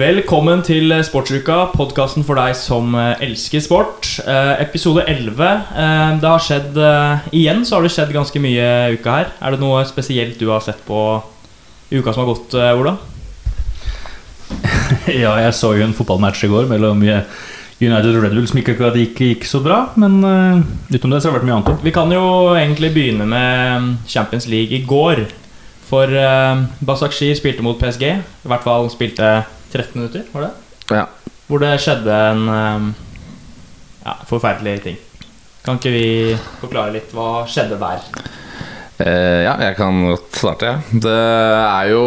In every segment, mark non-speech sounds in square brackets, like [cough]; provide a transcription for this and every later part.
Velkommen til Sportsuka, podkasten for deg som eh, elsker sport. Eh, episode 11. Eh, det har skjedd eh, Igjen så har det skjedd ganske mye i uka her. Er det noe spesielt du har sett på i uka som har gått, eh, Ola? [laughs] Ja, jeg så jo en fotballmatch i går mellom eh, United og Red Bull som ikke akkurat gikk, gikk så bra. Men utenom det så har det vært mye annet. Vi kan jo egentlig begynne med Champions League i går. For Basakshir spilte mot PSG. I hvert fall spilte 13 minutter, var det? Ja. Hvor det skjedde en eh, ja, forferdelig ting. Kan ikke vi forklare litt hva skjedde der? Eh, ja, jeg kan godt starte, jeg. Det er jo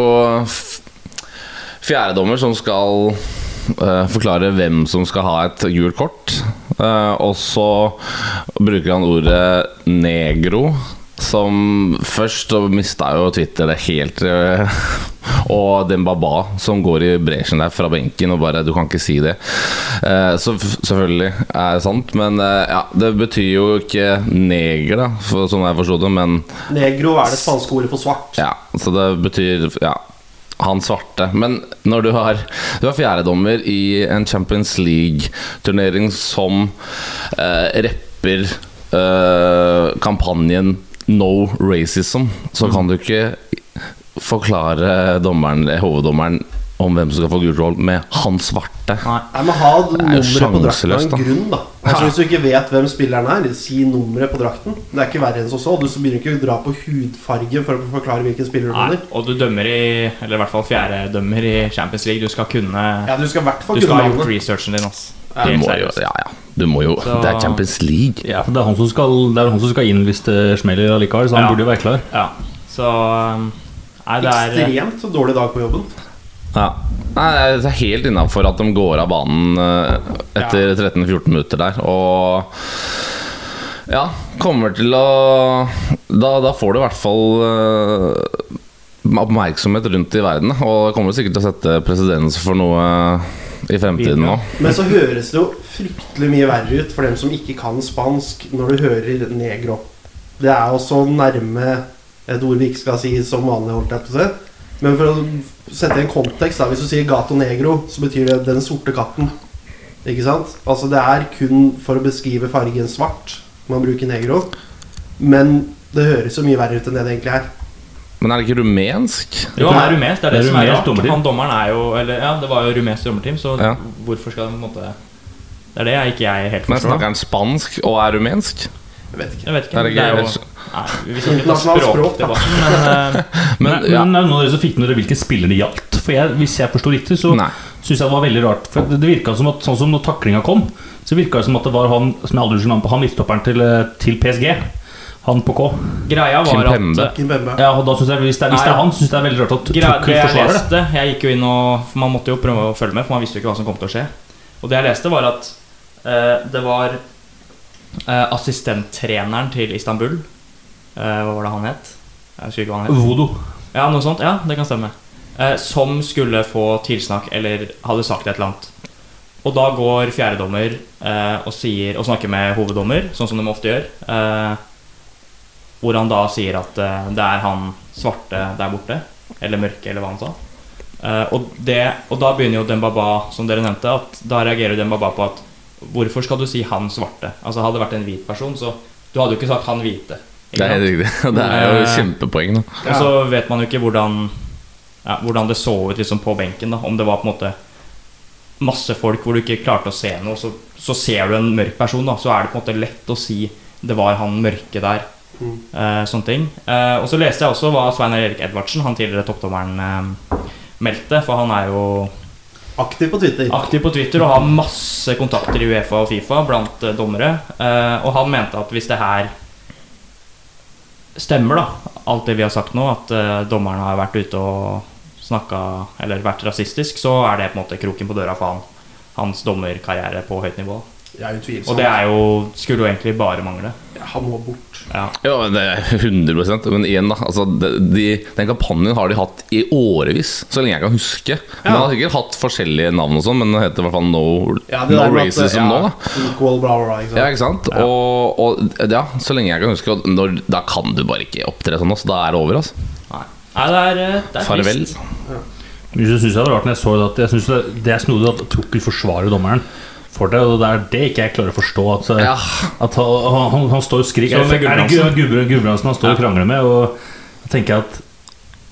fjerdedommer som skal eh, forklare hvem som skal ha et gult kort. Eh, og så bruker han ordet 'negro'. Som først så mista jo Twitter det helt. [laughs] Og og Dembaba som går i bresjen der fra benken og bare Du kan ikke si det. Eh, så selvfølgelig er det sant, men eh, ja, det betyr jo ikke neger, da, for, som jeg forsto det, men Negro er det spanske ordet for svart. ja, så det betyr ja, han svarte. Men når du har Du er fjerdedommer i en Champions League-turnering som eh, rapper eh, kampanjen No Racism, så kan du ikke forklare dommeren, hoveddommeren om hvem som skal få gult roll med 'han svarte'. Nei. Men Ha er nummeret på drakten av en grunn, da. Altså Hvis du ikke vet hvem spilleren er, si nummeret på drakten. Det er ikke verre enn som så. Du begynner ikke å dra på hudfarge for å forklare hvilken spiller du er mener. Og du dømmer i Eller i hvert fall fjerdedømmer i Champions League. Du skal kunne Ja, du skal i hvert fall Du skal kunne ha gjort researchen din. ass Du må jo, ja, ja. Du må jo Så- Det er Champions League. Ja, for det er han som skal, det er han som skal inn hvis det smeller allikevel, så han Ja. burde jo være klar. Ja. Så um, Nei, det er Ekstremt så dårlig dag på jobben. Ja. Nei, det er helt innafor at de går av banen eh, etter 13-14 minutter der. Og ja, kommer til å Da, da får du i hvert fall eh, oppmerksomhet rundt i verden. Og kommer sikkert til å sette presedens for noe i fremtiden nå. Men så høres det jo fryktelig mye verre ut for dem som ikke kan spansk, når du hører negro. Det er jo så nærme et ord vi ikke skal si som vanlig, holdt jeg på å si. Men for å sette en kontekst, da, hvis du sier gato negro, så betyr det den sorte katten. Ikke sant? Altså Det er kun for å beskrive fargen svart man bruker negro. Men det høres jo mye verre ut enn det det egentlig er. Men er det ikke rumensk? Jo, han er rumensk. Det er det, Det er som er rart. dommerteam. Han dommeren er jo Eller ja, det var jo rumensk dommerteam, så Ja. hvorfor skal de på en måte Det er det jeg ikke jeg helt forstår. Men snakker han spansk og er rumensk? Jeg vet ikke. Jeg vet ikke. Er det Det er jo Nei, Vi skal ikke ta språkdebatten, men uh, [laughs] Men, Men, ja. men er det noen av dere som fikk med dere hvilke spillere det gjaldt? For jeg, Hvis jeg forsto riktig, så syns jeg det var veldig rart. For det, det virka som at sånn som når taklinga kom, så virka det som at det var han som jeg aldri husker navnet på, han midtstopperen til, eh, til PSG. Han på K. greia var at Kimpembe. Ja, og da synes jeg, Hvis det er, hvis det er han, syns jeg det er veldig rart at Greia, Tuchel det jeg forsvarer det. leste Jeg gikk jo inn og For man måtte jo prøve å følge med, for man visste jo ikke hva som kom til å skje. Og det jeg leste, var at eh, det var eh, assistenttreneren til Istanbul eh, Hva var det han het? Jeg husker ikke hva han het. Vodo. Ja, noe sånt. Ja, det kan stemme. Eh, som skulle få tilsnakk, eller hadde sagt et eller annet. Og da går fjerdedommer eh, og, sier, og snakker med hoveddommer, sånn som de ofte gjør. Eh, hvor han da sier at uh, det er han svarte der borte. Eller mørke, eller hva han sa. Uh, og, det, og da begynner jo Dembaba, som dere nevnte, at da reagerer Dembaba på at Hvorfor skal du si han svarte? Altså Hadde det vært en hvit person, så Du hadde jo ikke sagt han hvite. Det er. [laughs] Det er jo Eh, kjempepoeng. Da. og så vet man jo ikke hvordan ja, Hvordan det så ut liksom på benken. da Om det var på en måte masse folk hvor du ikke klarte å se noe, så, så ser du en mørk person, da så er det på en måte lett å si det var han mørke der. Mm. Eh, sånne ting. Eh, og så leste jeg også hva Svein Erik Edvardsen, han tidligere toppdommeren, eh, meldte. For han er jo Aktiv på Twitter. aktiv på Twitter og har masse kontakter i Uefa og Fifa blant dommere. Og han mente at hvis det her stemmer, da, alt det vi har sagt nå, at dommeren dommerne har vært ute og snakka eller vært rasistisk, så er det på en måte kroken på døra for han. Hans dommerkarriere på høyt nivå. Ja, utvilsomt. Og det er jo, skulle jo egentlig bare mangle. Ja, han må bort. Ja. Ja, det er 100 Men igjen, da. Altså, de, de, den kampanjen har de hatt i årevis, så lenge jeg kan huske. Den har sikkert hatt forskjellige navn, og sånn men den heter i hvert fall No, Ja, det no Racism ja, nå. da Equal, bla, bla, ikke sant? Ja, ikke sant? Og, og ja, så lenge jeg kan huske og når, Da kan du bare ikke opptre sånn, altså. Da er det over. altså Nei. Nei, det er, eh, det er Farvel. Ja. Jeg synes det var rart når jeg så det at Jeg synes det, det er snodig at Tukkel forsvarer dommeren for det, og det er det ikke jeg klarer å forstå. At, Ja. at han, han, han står og skriker Så Er det Gudbrandsen? Han står og krangler med? Og da tenker jeg at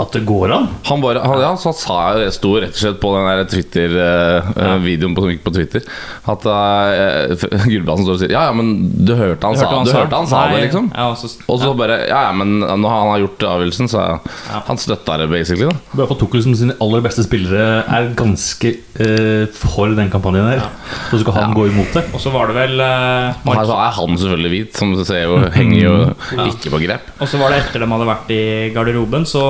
at det går an. Han bare, han, ja, så han sa jeg sto rett og slett på den Twitter-videoen på, på Twitter At uh, [laughs] Gulbrandsen står og sier Ja, ja, men du hørte han, sa, du hørte han sa det, liksom? Ja, og så, Og så bare Ja, ja, men når han har gjort avgjørelsen, så Ja. Han støtta det basically, da. Bare for Tukkel som sine aller beste spillere er ganske eh, for den kampanjen der. Så skal han Ja. gå imot det. og så var det vel eh, Og her så er han selvfølgelig hvit, som du ser jo henger jo ikke på grep. Og så var det etter de hadde vært i garderoben, så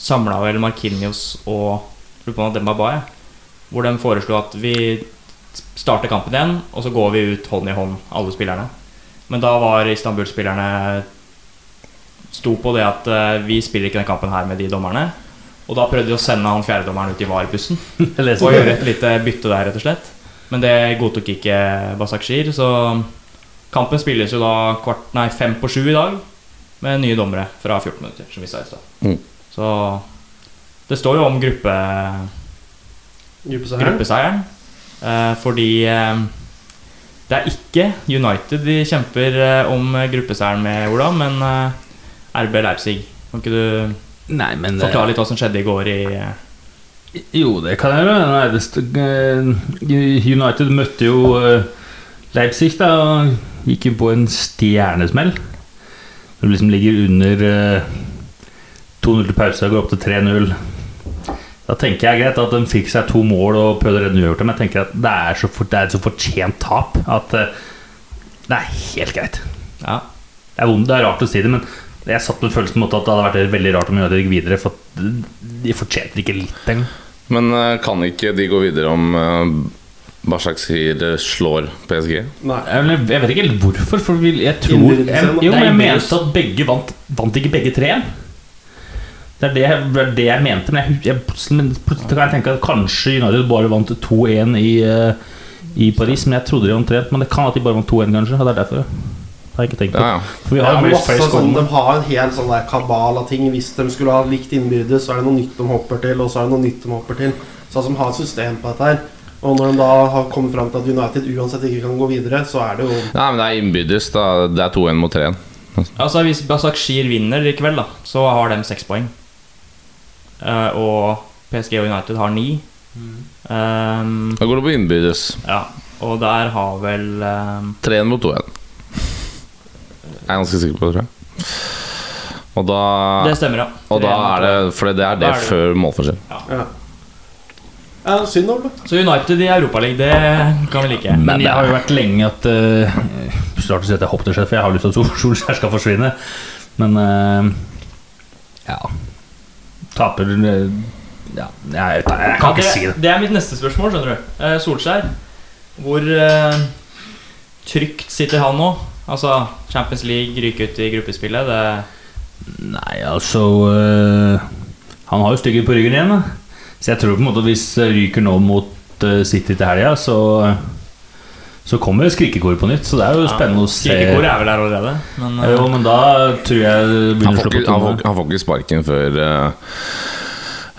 samla vel Markinios og Dembaba, hvor de foreslo at vi starter kampen igjen, og så går vi ut hånd i hånd, alle spillerne. Men da var Istanbul-spillerne sto på det at uh, vi spiller ikke den kampen her med de dommerne. Og da prøvde de å sende han fjerdedommeren ut i VAR-bussen [laughs] og gjøre et lite bytte der, rett og slett. Men det godtok ikke Basakshir, så kampen spilles jo da kvart, nei, fem på sju i dag med nye dommere fra 14 minutter, som vi sa i stad. Mm. Så det står jo om gruppe, Gruppeseieren. gruppeseieren, eh, fordi eh, det er ikke United de kjemper eh, om gruppeseieren med, Ola, men eh, RB Leipzig. Kan ikke du Nei, men eh, forklare litt hva som skjedde i går i eh, Jo, det kan jeg gjøre. United møtte jo eh, Leipzig da og gikk jo på en stjernesmell. Når du liksom ligger under eh, 2-0 til pause og går opp til 3-0. Da tenker jeg greit at de fikk seg to mål og prøvde å redde uavgjort, men jeg tenker at det er, så for, det er et så fortjent tap at eh, det er helt greit. Ja. Det er, vondt, det er rart å si det, men jeg satt med følelsen på at det hadde vært veldig rart om United gikk videre, for de fortjente ikke litt engang. Men eh, kan ikke de gå videre om uh, Bashakshir slår PSG? Nei. Jeg, vet ikke helt hvorfor, for jeg tror jeg. Jo, men jeg mente at begge vant Vant ikke begge tre? Det er det, det er det jeg mente, men jeg, jeg, plutselig- kan jeg tenke at kanskje United bare vant 2-1 i, eh, i Paris. Men jeg trodde de 3 Men det kan at de bare vant 2-1, kanskje. Og det er derfor. Det har jeg ikke tenkt på. Ja, ja. For vi har ja, masse sånn, de har en hel sånn der kabal av ting. Hvis de skulle ha likt innbyrdes, så er det noe nytt de hopper til, og så er det noe nytt de hopper til. Så de har et system på dette her. Og når de da har kommet fram til at United uansett ikke kan gå videre, så er det jo Nei, men det er innbyrdes. da Det er 2-1 mot 3-1. Altså Hvis Basakshir vinner i kveld, da så har de seks poeng. Eh, og PSG og United har ni. Um, Da går det på innbyrdes. ja, og der har vel um, 3-1 mot 2-1. Jeg er ganske sikker på det, tror jeg. Og da, Det stemmer, ja. og da er det For det er det er det- før målforskjell. Ja, ja synd, Ole. Så United i Europaligaen, det kan vi like. Men jeg har jo vært lenge at uh, Snart å si at jeg håper det skjer, for jeg har lyst til at Sol- Solskjær skal forsvinne. Men uh, ja Taper eh, Ja, jeg, jeg kan Ja, ikke si det. det er mitt neste spørsmål, skjønner du. Eh, Solskjær, hvor eh, trygt sitter han nå? Altså, Champions League ryker ut i gruppespillet. Det, Nei, altså eh, Han har jo styggen på ryggen igjen. Da. Så jeg tror på en måte hvis ryker nå mot eh, City til helga, så Så kommer skrikekor på nytt. Så det er jo spennende å se. Skrikekor er vel der allerede, men uh, Jo, men da tror jeg Han begynner å slå på får, han får ikke sparken før uh,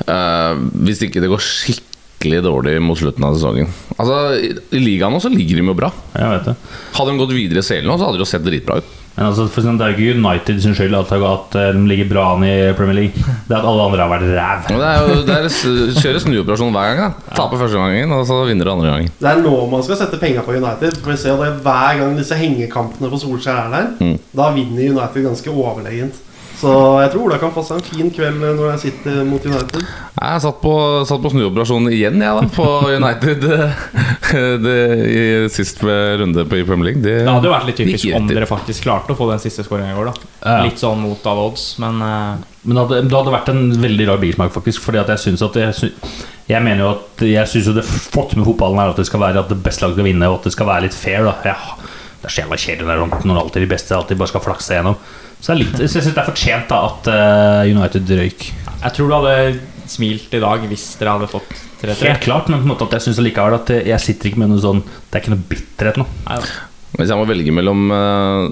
uh, Hvis ikke det går skikkelig dårlig mot slutten av sesongen. Altså, I, ligaen nå så ligger de jo bra. Jeg vet det. Hadde de gått videre i selen nå, så hadde de jo sett dritbra ut. Men altså, for eksempel, det er jo ikke United sin skyld at, at eh, de ligger bra an i Premier League. Det er at alle andre har vært ræv. Det er jo det er, s- snuoperasjon hver gang. da Taper første gangen, og så vinner du andre gangen. Det er nå man skal sette penga på United. For vi ser det Hver gang disse hengekampene på Solskjær er der, Mm. da vinner United ganske overlegent. Så jeg tror Ola kan få seg en fin kveld når jeg sitter mot United. Jeg satt på, satt på snuoperasjonen igjen, jeg, da. På [laughs] United [laughs] det, i sist runde på i Premier League. Det, det hadde jo vært litt typisk om dere faktisk klarte å få den siste skåringa i går. da Ja. Litt sånn mot av odds, men uh... Men det hadde, det hadde vært en veldig rar bismak, faktisk. Fordi at jeg syns at jeg, jeg mener jo at Jeg synes jo det flotte med fotballen er at det skal være at det beste laget skal vinne, og at det skal være litt fair. da ja, Det er så jævla kjedelig når alltid de beste alltid bare skal flakse gjennom. Så, det litt, så jeg syns det er fortjent da at eh, United røyk. jeg tror du hadde smilt i dag hvis dere hadde fått 3-3. Helt klart, men på en måte at jeg synes likevel at jeg sitter ikke med noe sånn Det er ikke noe bitterhet nå. Nei, da. Hvis jeg må velge mellom eh,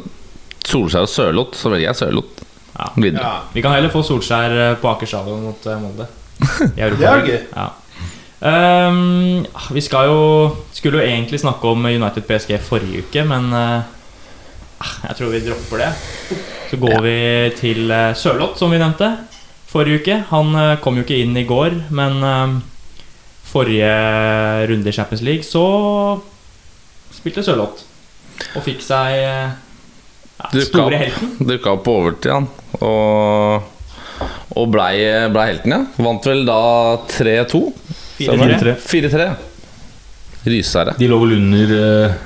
Solskjær og Sørloth, så velger jeg Sørloth Ja. videre. Ja. Vi kan heller få Solskjær eh, på Aker stadion mot eh, Molde. [laughs] i Europa. Det er gøy. Ja. Ehm, vi skal jo Skulle jo egentlig snakke om United PSG forrige uke, men eh, jeg tror vi dropper det. Så går vi til uh, Sørloth, som vi nevnte forrige uke. Han eh, kom jo ikke inn i går, men eh, forrige runde i Champions League så spilte Sørloth og fikk seg eh, ja, store opp. helten. Dukka opp på overtid, han. Og, og blei ble helten, ja. Vant vel da 3-2. 4-3. 4-3. Rysere. De lå vel under eh,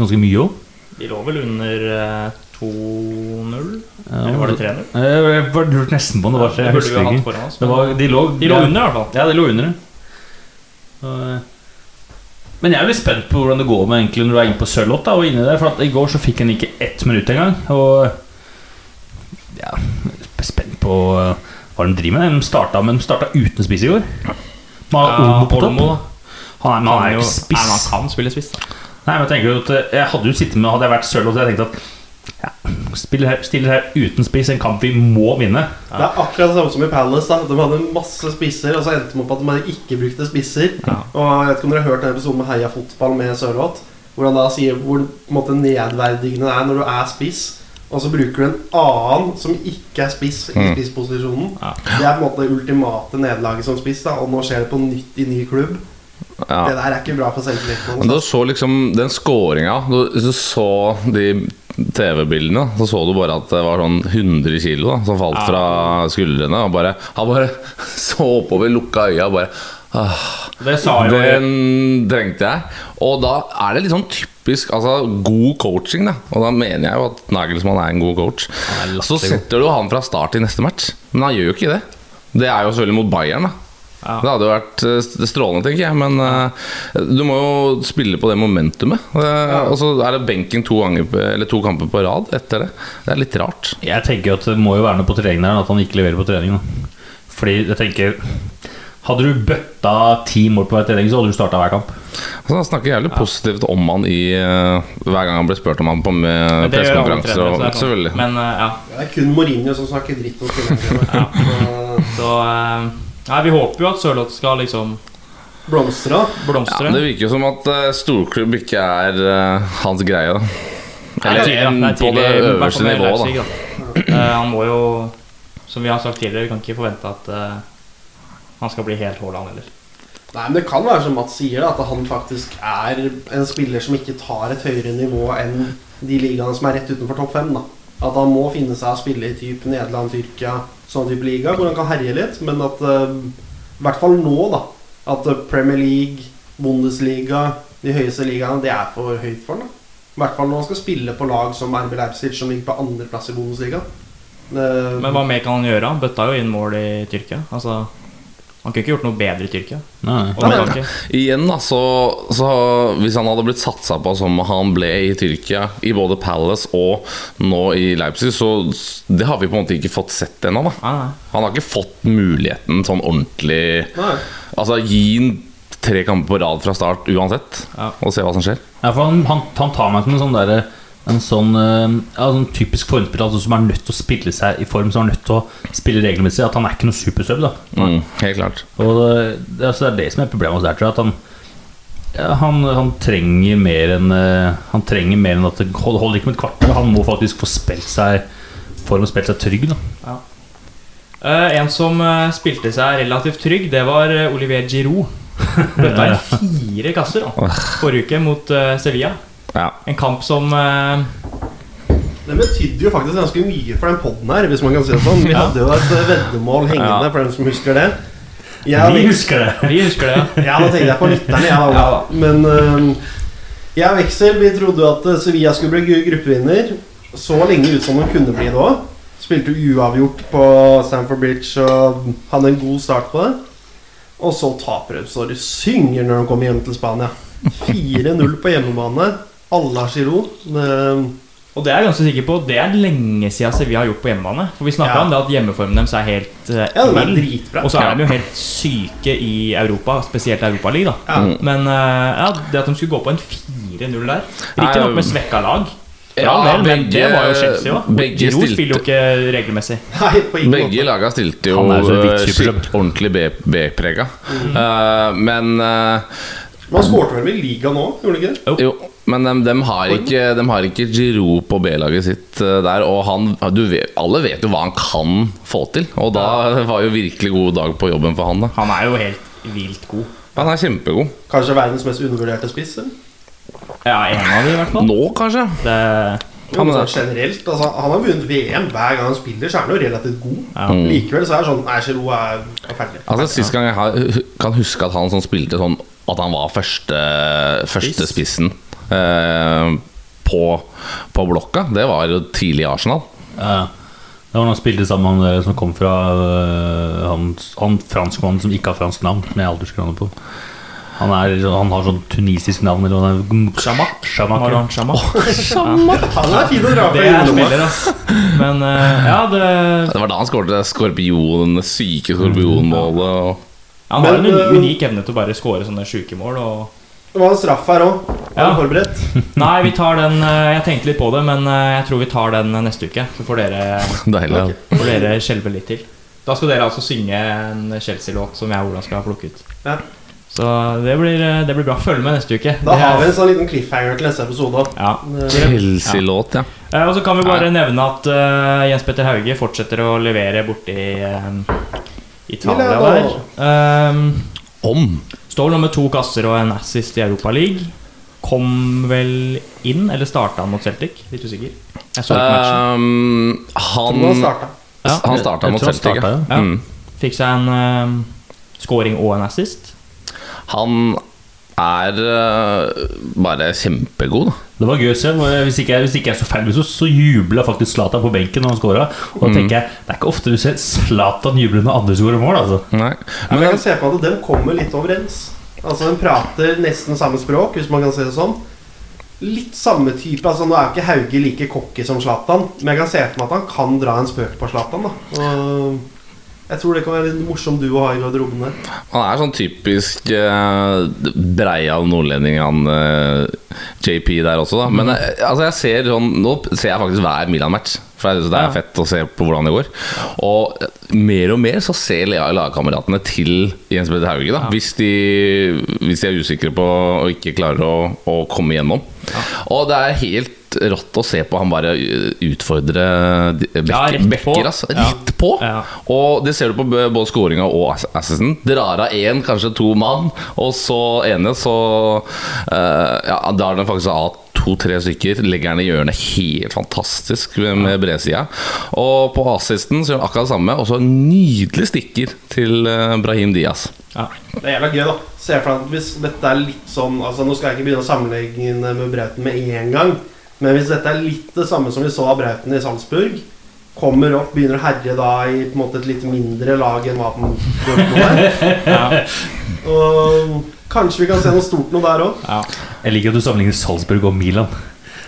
ganske mye òg. De lå vel under eh, 2-0? Eller var det 3-0? Jeg lurte nesten på om det var Det jeg burde husker ikke. de lå, De lå under, i hvert fall. Ja, de lå under eh, Men jeg er litt spent på hvordan det går med egentlig når du er inne på Sørloth. og inni der, For i går så fikk han ikke ett minutt engang. Og ja, spent på eh, hva de driver med. De starta, men de starta uten spiss i går. Har Ja, Olmo på topp. Han er, han er jo ikke spiss. Han kan spille spiss, da. Nei, men jeg tenker at eh, Jeg hadde jo sittet med Hadde jeg vært sølv, hadde jeg tenkt at ja, spiller, her, stiller her uten spiss, en kamp vi må vinne. Det er akkurat det samme som i Palace. da De hadde masse spisser, og så endte de opp at de ikke brukte spisser. Ja. Og Jeg vet ikke om dere har hørt den episoden med Heia fotball med Sørloth? Hvor han da sier hvor måte, nedverdigende det er når du er spiss, og så bruker du en annen som ikke er spiss i Mm. spissposisjonen. Ja. Det er på en måte det ultimate nederlaget som spiss, da og nå skjer det på nytt i ny klubb. Ja. Det der er ikke bra for selvtilliten. Men da du så liksom den scoringa du så de TV-bildene, så så du bare at det var sånn 100 kilo da, som falt Ja. fra skuldrene. Og bare, han bare [laughs] så oppover, lukka øya og bare ah, Det sa jo Den trengte jeg. Og da er det litt sånn typisk altså, god coaching. Da. Og da mener jeg jo at Nagelsmann er en god coach. Så setter du han fra start i neste match, men han gjør jo ikke det. Det er jo selvfølgelig mot Bayern, da. Ja. Det hadde jo vært eh, strålende, tenker jeg. Men uh, du må jo spille på det momentumet. Eh, Og så er det benken to, ganger, to kamper på rad etter det. Det er litt rart. Jeg tenker jo at det må jo være noe på treningen her, at han ikke leverer på trening. Da. Fordi jeg tenker Hadde du bøtta ti mål på hver trening, så hadde du starta hver kamp. Altså, han snakker jævlig positivt om han i uh, hver gang han blir spurt om han på med pressekonferanser. er sånn. Selvfølgelig. Men eh, ja, Det er kun Mourinho som snakker dritt om spillerne. [laughs] Ja. så Nei, vi håper jo at Sørloth skal liksom blomstre. blomstre. Ja, det virker jo som at uh, storklubb ikke er uh, hans greie. da Eller det er tidlig, da. Det er på det øverste nivået, da. Leipzig, da. Uh, han må jo, som vi har sagt tidligere, vi kan ikke forvente at han skal bli helt Haaland heller. Nei, men Det kan være som Mats sier, da, at han faktisk er en spiller som ikke tar et høyere nivå enn de ligaene som er rett utenfor topp fem. da. At han må finne seg å spille i type Nederland, Tyrkia, sånn type liga, hvor han kan herje litt. Men at eh, i hvert fall nå, da, at eh, Premier League, Bundesliga, de høyeste ligaene, det er for høyt for han. da. I hvert fall når han skal spille på lag som RB Leipzig, som ligger på andreplass i Bundesliga. Eh, Men hva mer kan han gjøre? Han bøtta jo inn mål i Tyrkia. Altså, han kunne ikke gjort noe bedre i Tyrkia. Nei. Nei, Igjen, da, så, så Hvis han hadde blitt satsa på som han ble i Tyrkia, i både Palace og nå i Leipzig, så det har vi på en måte ikke fått sett ennå. Han har ikke fått muligheten sånn ordentlig nei. Altså, gi han tre kamper på rad fra start uansett, Ja. og se hva som skjer. Ja, for han, han, han tar meg som en sånn derre en sånn, eh, ja, sånn typisk formspiller altså, som er nødt til å spille seg i form, som er nødt til å spille regelmessig. At han er ikke noe supersub. da Mm, helt klart. Og det, det, altså, det er det som er problemet hos der. At han, ja, han, han trenger mer enn eh, Han trenger mer enn at det holder, holder ikke med et kvarter. Han må faktisk få spilt seg form og spilt seg trygg. da Eh, en som eh, spilte seg relativt trygg, det var eh, Olivier Giroud. [laughs] Bøtta inn fire kasser da, forrige uke mot uh, Sevilla. Ja. En kamp som eh, Det betydde jo faktisk ganske mye for den poden her, hvis man kan si det sånn. Vi Ja. hadde jo et eh, veddemål hengende, Ja. for dem som husker det. Jeg Vi husker det! Vi husker det, ja. [laughs] Ja, nå tenkte jeg på lytterne, jeg da. Men eh, jeg og Veksel vi trodde jo at Sevilla skulle bli gruppevinner. Så lenge ut som de kunne bli det òg. Spilte uavgjort på Stamford Bridge og hadde en god start på det. Og så taper de så de synger når de kommer hjem til Spania. [laughs] 4-0 på hjemmebane. Alle har Giro. Det- Og det er jeg ganske sikker på Det er lenge siden Sevilla har gjort på hjemmebane. For vi snakka Ja. om det at hjemmeformen deres er helt uh, Ja, er dritbra. Og så er de jo helt syke i Europa, spesielt Europaligaen. Ja. Mm. Men uh, ja, det at de skulle gå på en 4-0 der Riktignok med svekka lag, Ja, vel, men det var jo Chelsea òg. begge Giro stilte- spiller jo ikke regelmessig. Nei, Begge laga stilte jo eh, skikk- ordentlig B-prega. Mm. Uh, men uh, Man skårte vel med liga nå, gjorde de ikke det? Jo, men de, de, har ikke, de, har ikke Giroud på B-laget sitt eh, der. Og han, du vet, alle vet jo hva han kan få til. Og da var jo virkelig god dag på jobben for han. da Han er jo helt vilt god. Han er kjempegod. Kanskje verdens mest undervurderte spiss? Ja, en av de i hvert fall. Nå, kanskje? Det, Jo, men sånn generelt, altså, Han har vunnet VM hver gang han spiller, så er han jo relativt god. ja. Mm. Likevel så er det sånn Nei, Giroud er, er ferdig. Altså Sist gang jeg har, kan huske at han som spilte sånn At han var første, første spissen på, på blokka, det var jo tidlig i Arsenal. Ja. Det var når han spilte sammen med han som kom fra øh, han, han franskmannen som ikke har fransk navn, som jeg aldri på. Han, er, han har sånn tunisisk navn. Eller noe. Shamak. Shamak, ja. Maran Shamak. [laughs] Han er fin å dra på er spiller. Men uh, ja, det Det var da han skåret det skorpion, syke skorpionmålet. Og Han har en eh, unik evne til å bare skåre sånne sjuke mål. Og... Det var straff her òg. Er Ja. forberedt? [laughs] Nei, vi tar den eh, Jeg tenkte litt på det, men eh, jeg tror vi tar den neste uke. Så får dere, [laughs] Deilig. ja. Får dere skjelve litt til. Da skal dere altså synge en Chelsea-låt som jeg og Ola skal plukke ut. Ja. Så det blir, eh, det blir bra. Følg med neste uke. Da Det har er- vi en sånn liten cliffhanger til neste episode ja. Chelsea-låt, ja. ja. Og så kan vi bare nevne at uh, Jens Petter Hauge fortsetter å levere borti uh, Italia der. Um, Om. Står nå med to kasser og en assist i Europa League. Kom vel inn, eller starta han mot Celtic? Litt usikker. Jeg så ikke matchen. Um, Han han starta. Ja, han starta mot Celtic. starta, Ja. ja. Mm. Fikk seg en uh, scoring og en assist. Han er uh, bare kjempegod, da. Det var gøy å se. Hvis ikke, jeg- hvis ikke jeg er så feil, så, så jubla faktisk Zlatan på benken når han scora. Og da tenker jeg, det er ikke ofte du ser Zlatan juble når andre scorer mål. Altså. Nei. Men jeg kan se på at de kommer litt overens. Altså De prater nesten samme språk, hvis man kan si det sånn. Litt samme type. altså Nå er ikke Hauge like cocky som Zlatan, men jeg kan se for meg at han kan dra en spøk på Zlatan. da Og Jeg tror det kan være litt morsom duo å ha i garderoben der. han er sånn typisk uh, breial nordlending, han eh, JP der også, da. Men eh, altså, jeg ser sånn Nå ser jeg faktisk hver Milan-match. For jeg synes det er fett å se på hvordan det går. Og eh, mer og mer så ser lag- lagkameratene til Jens Peder Hauge. da hvis, de, hvis de er usikre på og ikke klarer å, å komme igjennom. Og det er helt rått å se på han bare utfordre de- bek, Ja, rett på. bekker. Altså, rett på! Ja. Og det ser du på både skåringa og assisten. Drar av én, kanskje to mann, og så ene, så uh, Ja, drar den faktisk av to-tre stykker. Legger den i hjørnet helt fantastisk med, bredsida. Og på assisten så gjør han akkurat det samme. Og så nydelig stikker til eh, Brahim Diaz. Det er jævla gøy, da. Se for deg at hvis dette er litt sånn Altså Nå skal jeg ikke begynne å sammenligne med Brauten med en gang, men hvis dette er litt det samme som vi så av Brauten i Salzburg Kommer opp, begynner å herje da i på en måte et litt mindre lag enn hva den er. [laughs] Ja. Og kanskje vi kan se noe stort noe der òg. Ja. Jeg liker at du sammenligner Salzburg og Milan.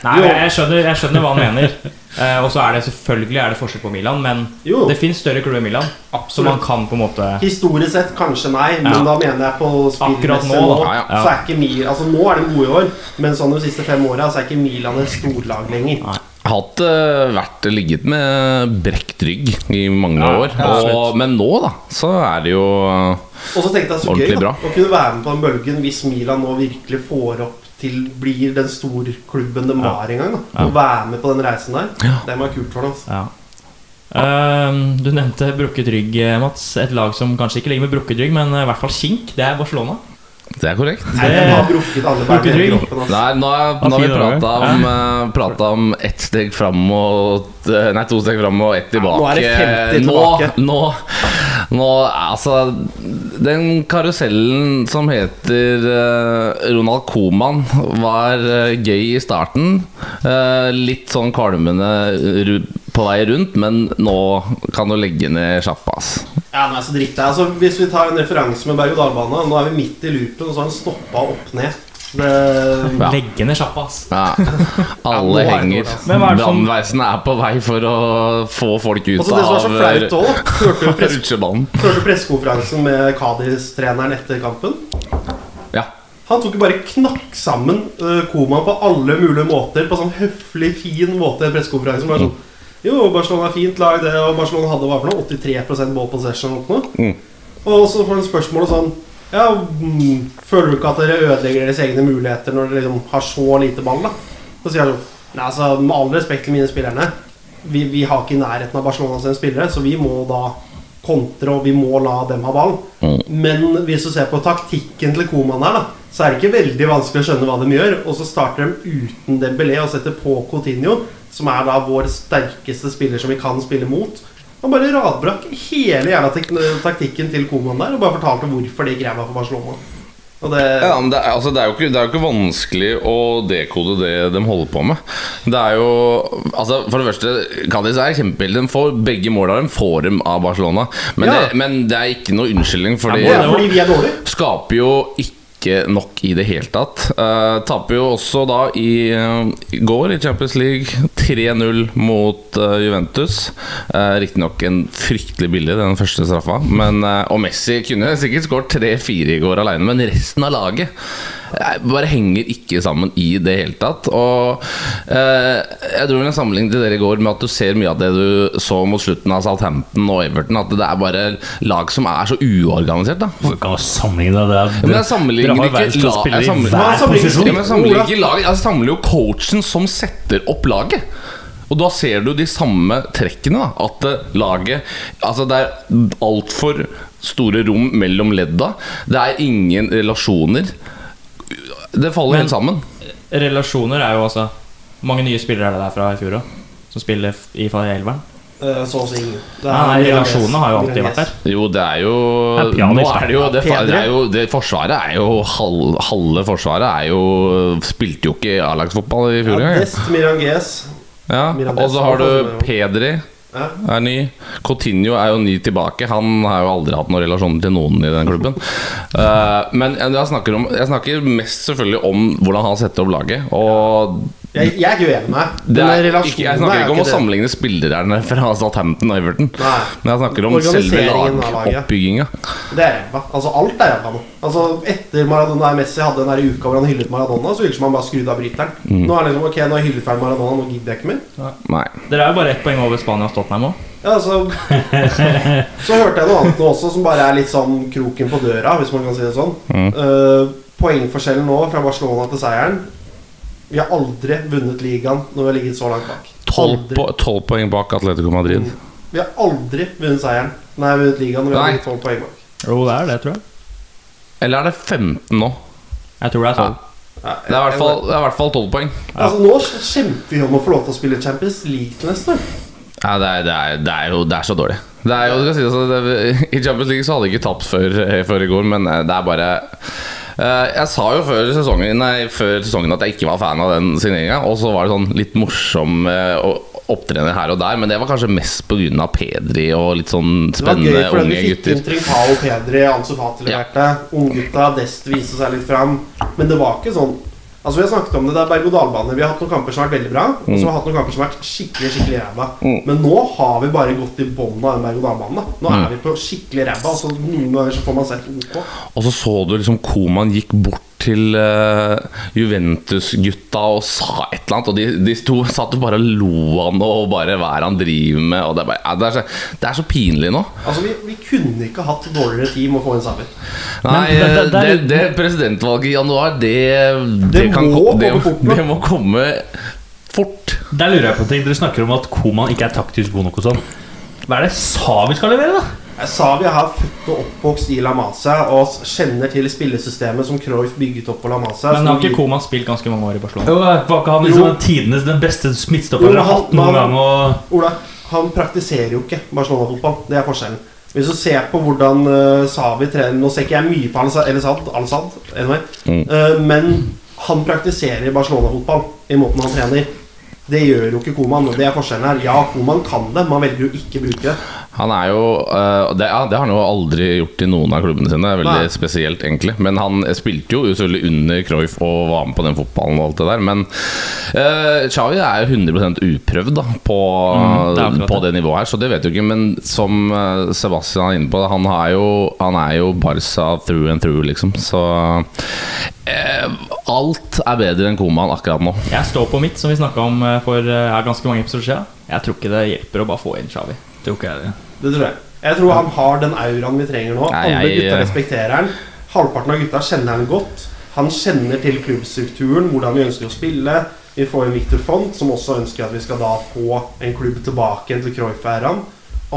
Nei, jeg, jeg, skjønner, jeg skjønner hva han mener. [laughs] Eh, og så er det selvfølgelig er det forskjell på Milan, men Jo, det fins større klubber i Milan. Så man kan på en måte Historisk sett kanskje nei, men Ja. da mener jeg på Akkurat spillmessig nå, nå. da. Ja, ja. Så er ikke Mil Altså Nå er det gode år, men sånn de siste fem åra så er ikke Milan et storlag lenger. Hatt eh, vært ligget med brekt rygg i mange Ja, år. ja, og, men nå, da, så er det jo Og så tenkte jeg så gøy da, å kunne være med på den bølgen hvis Milan nå virkelig får opp til blir den storklubben de Ja. var en gang. da Ja. Å være med på den reisen der. Ja. Det var kult for dem. Altså. Ja. Uh, du nevnte brukket rygg, eh, Mats. Et lag som kanskje ikke ligger med brukket rygg, men eh, i hvert fall kink. Det er Barcelona. Det er korrekt. Nei, de har brukket alle Brukket rygg. kroppen. Altså. Nei, nå, har vi prata om, uh, om ett steg fram og Nei, to steg fram og ett tilbake. nå er det 50 tilbake. nå, nå, altså Den karusellen som heter uh, Ronald Coman, var uh, gøy i starten. Uh, litt sånn kvalmende på vei rundt, men nå kan du legge ned sjappa, Ja, Ja, er så dritt. Altså, hvis vi tar en referanse med berg-og-dal-bane Nå er vi midt i loopen, og så har den stoppa opp ned. Det, Ja. Legge ned sjappa, ass. Ja, [laughs] alle er henger. ass. Men er Brannvesenet er på vei for å få folk ut av det som var så av flaut òg, hørte du [laughs] rutsjebanen. hørte pressekonferansen med Kadis-treneren etter kampen? Ja. Han tok jo bare knakk sammen uh, Koman på alle mulige måter. På sånn høflig, fin måte i en pressekonferanse. Bare sånn Jo, Barcelona er fint lag, det. Og Barcelona hadde hva for noe? 83 ball possession og noe. Mm. Og så får han spørsmålet sånn Ja, mm, føler du ikke at dere ødelegger deres egne muligheter når dere liksom har så lite ball, da? Så sier han jo Nei, altså, med all respekt til mine spillerne vi, vi har ikke i nærheten av Barcelona sine spillere, så vi må da kontre, og vi må la dem ha ball. Mm. Men hvis du ser på taktikken til Koman her, da, så er det ikke veldig vanskelig å skjønne hva de gjør. Og så starter de uten Dembélé og setter på Coutinho, som er da vår sterkeste spiller som vi kan spille mot. Han bare radbrakk hele jævla taktikken til Koman der og bare fortalte hvorfor de greia for Barcelona. Det, Ja, men det, er, altså, det, er ikke, det er jo ikke vanskelig å dekode det de holder på med. Det er jo altså, For det første, Cádiz er kjempeheldig. De får begge måla dem får dem av Barcelona. Men, Ja. det, men det er ikke noe unnskyldning, fordi ja, fordi vi er dårlige. skaper jo ikke nok i det hele tatt. Uh, taper jo også da i, uh, går i Champions League 3-0 mot uh, Juventus. Uh, Riktignok en fryktelig billig, den første straffa. Men, og Messi kunne sikkert skåret 3-4 i går alene, men resten av laget bare henger ikke sammen i det hele tatt. Og eh, jeg dro en sammenligning til dere i går med at du ser mye av det du så mot slutten av Southampton og Everton. At det er bare lag som er så uorganisert. da Du kan sammenligne det. ja, men jeg sammenligner ikke verdensklasse jeg sammenligner- hver Hva sammenligner- posisjon. ja, men jeg sammenligner ikke lag Jeg sammenligner jo coachen som setter opp laget. Og da ser du de samme trekkene. da At eh, laget Altså det er altfor store rom mellom ledda. Det er ingen relasjoner. Det faller Men- helt sammen. Relasjoner er jo altså mange nye spillere er det der fra i fjor òg? Som spiller i elveren? eh, så å si ingen. Det Nei, relasjonene har jo alltid vært der. Jo, det er jo er Nå er det jo det, det, er jo, det Forsvaret er jo halv, Halve forsvaret er jo Spilte jo ikke A-lagsfotball i fjor Ja, engang. Dest Miranges. Ja, og så har du Pedri Ja. er ny. Coutinho er jo ny tilbake. Han har jo aldri hatt noen relasjoner til noen i den klubben. Uh, men jeg snakker, om, jeg snakker mest selvfølgelig om hvordan han setter opp laget. Og Jeg, jeg er ikke uenig med deg. jeg snakker er ikke om å det. sammenligne spillerne fra Southampton og Everton. Nei. Men jeg snakker om selve lagoppbygginga. Det er ræva. Altså, alt er ræva nå. Altså, etter Maradona Messi hadde den der uka hvor han hyllet Maradona, så virker det som han bare skrudde av bryteren. Mm. Nå er det liksom Ok, nå har jeg hyllet ferdig Maradona, nå gidder jeg ikke mer. Nei. Dere er jo bare ett poeng over Spania og Tottenham òg. Ja, altså [laughs] Så hørte jeg noe annet nå også som bare er litt sånn kroken på døra, hvis man kan si det sånn. Mm. Uh, poengforskjellen nå fra Barcelona til seieren Vi har aldri vunnet ligaen når vi har ligget så langt bak. Tolv tolv poeng bak Atletico Madrid. Vi har aldri vunnet seieren Nei, vunnet ligaen når vi har ligget 12 poeng bak. Jo, det er det, tror jeg. Eller er det 15 nå? Jeg tror det er Ja. sånn. Ja, Det er i hvert fall, det i hvert fall 12 poeng. Altså, nå kjemper vi om å få lov til å spille Champions League til neste år. Ja, det er, det, er, det er jo det er så dårlig. Det er jo, det skal sies, altså, det, I Champions League så hadde jeg ikke tapt før, før i går, men eh, det er bare Jeg sa jo før sesongen, nei, før sesongen at jeg ikke var fan av den signeringa, og så var det sånn litt morsom eh, opptrener her og der, men det var kanskje mest pga. Pedri og litt sånn spennende Det var gøy, for unge vi fikk gutter. inn Trincao, Pedri, Ansu Fati leverte. Unggutta, Dest viste seg litt fram. Men det var ikke sånn Altså Vi har snakket om det, det er berg-og-dal-bane. Vi har hatt noen kamper som har vært veldig bra, og så har vi hatt noen kamper som har vært skikkelig skikkelig ræva. Mm. Men nå har vi bare gått i bånn av den berg-og-dal-banen. da. Nå Mm. er vi på skikkelig ræva, Altså, noen ganger så får man sett OK. Og så så du liksom Koman gikk bort til uh, Juventus-gutta og sa et eller annet, og de, de to satt jo bare og lo han og bare hva er han driver med, og det er, bare, ja, det er, så, det er så pinlig nå. Altså Vi, vi kunne ikke hatt dårligere team å få inn sammen. Nei, det- det- det det, det presidentvalget i januar, det, det, Det kan, må det, komme fort det må komme fort. Der lurer jeg på en ting. Dere snakker om at Koman ikke er taktisk god nok og sånn. Hva er det Savi skal levere, da? Savi har født og oppvokst i La Masia og kjenner til spillesystemet som Cruyff bygget opp på La Masia. Men har ikke Koman spilt ganske mange år i Barcelona? Jo, Var ikke han Jo. liksom tidenes den beste smittstofferen Han har hatt noen gang? Og Ola, han praktiserer jo ikke Barcelona-fotball. Det er forskjellen. Hvis du ser på hvordan uh, Savi trener Nå ser ikke jeg mye på Al-Sad, Al-Sad, Al-Sad anyway. Mm. Eh, men han praktiserer Barcelona-fotball i måten han trener. Det gjør jo ikke Koman. Det er forskjellen her. Ja, Koman kan det, man velger jo ikke å bruke det. Han er jo uh, det, ja, det har han jo aldri gjort i noen av klubbene sine. Det veldig Nei. spesielt, egentlig. Men han spilte jo selvfølgelig under Cruyff og var med på den fotballen og alt det der. Men uh, Xavi er jo 100 uprøvd da, på, Mm, det på det. det nivået her, så det vet du ikke. Men som eh, Sebastian er inne på, han jo, han er jo Barca through and through, liksom. Så uh, alt er bedre enn komaen akkurat nå. Jeg står på mitt, som vi snakka om eh, for eh, ganske mange episoder siden. Jeg tror ikke det hjelper å bare få inn Xavi. Tror ikke jeg det. Det tror jeg. Jeg tror han har den auraen vi trenger nå. Nei, Alle gutta respekterer han. Halvparten av gutta kjenner han godt. Han kjenner til klubbstrukturen, hvordan vi ønsker å spille. Vi får en Victor Font, som også ønsker at vi skal da få en klubb tilbake til Cruyff-æraen.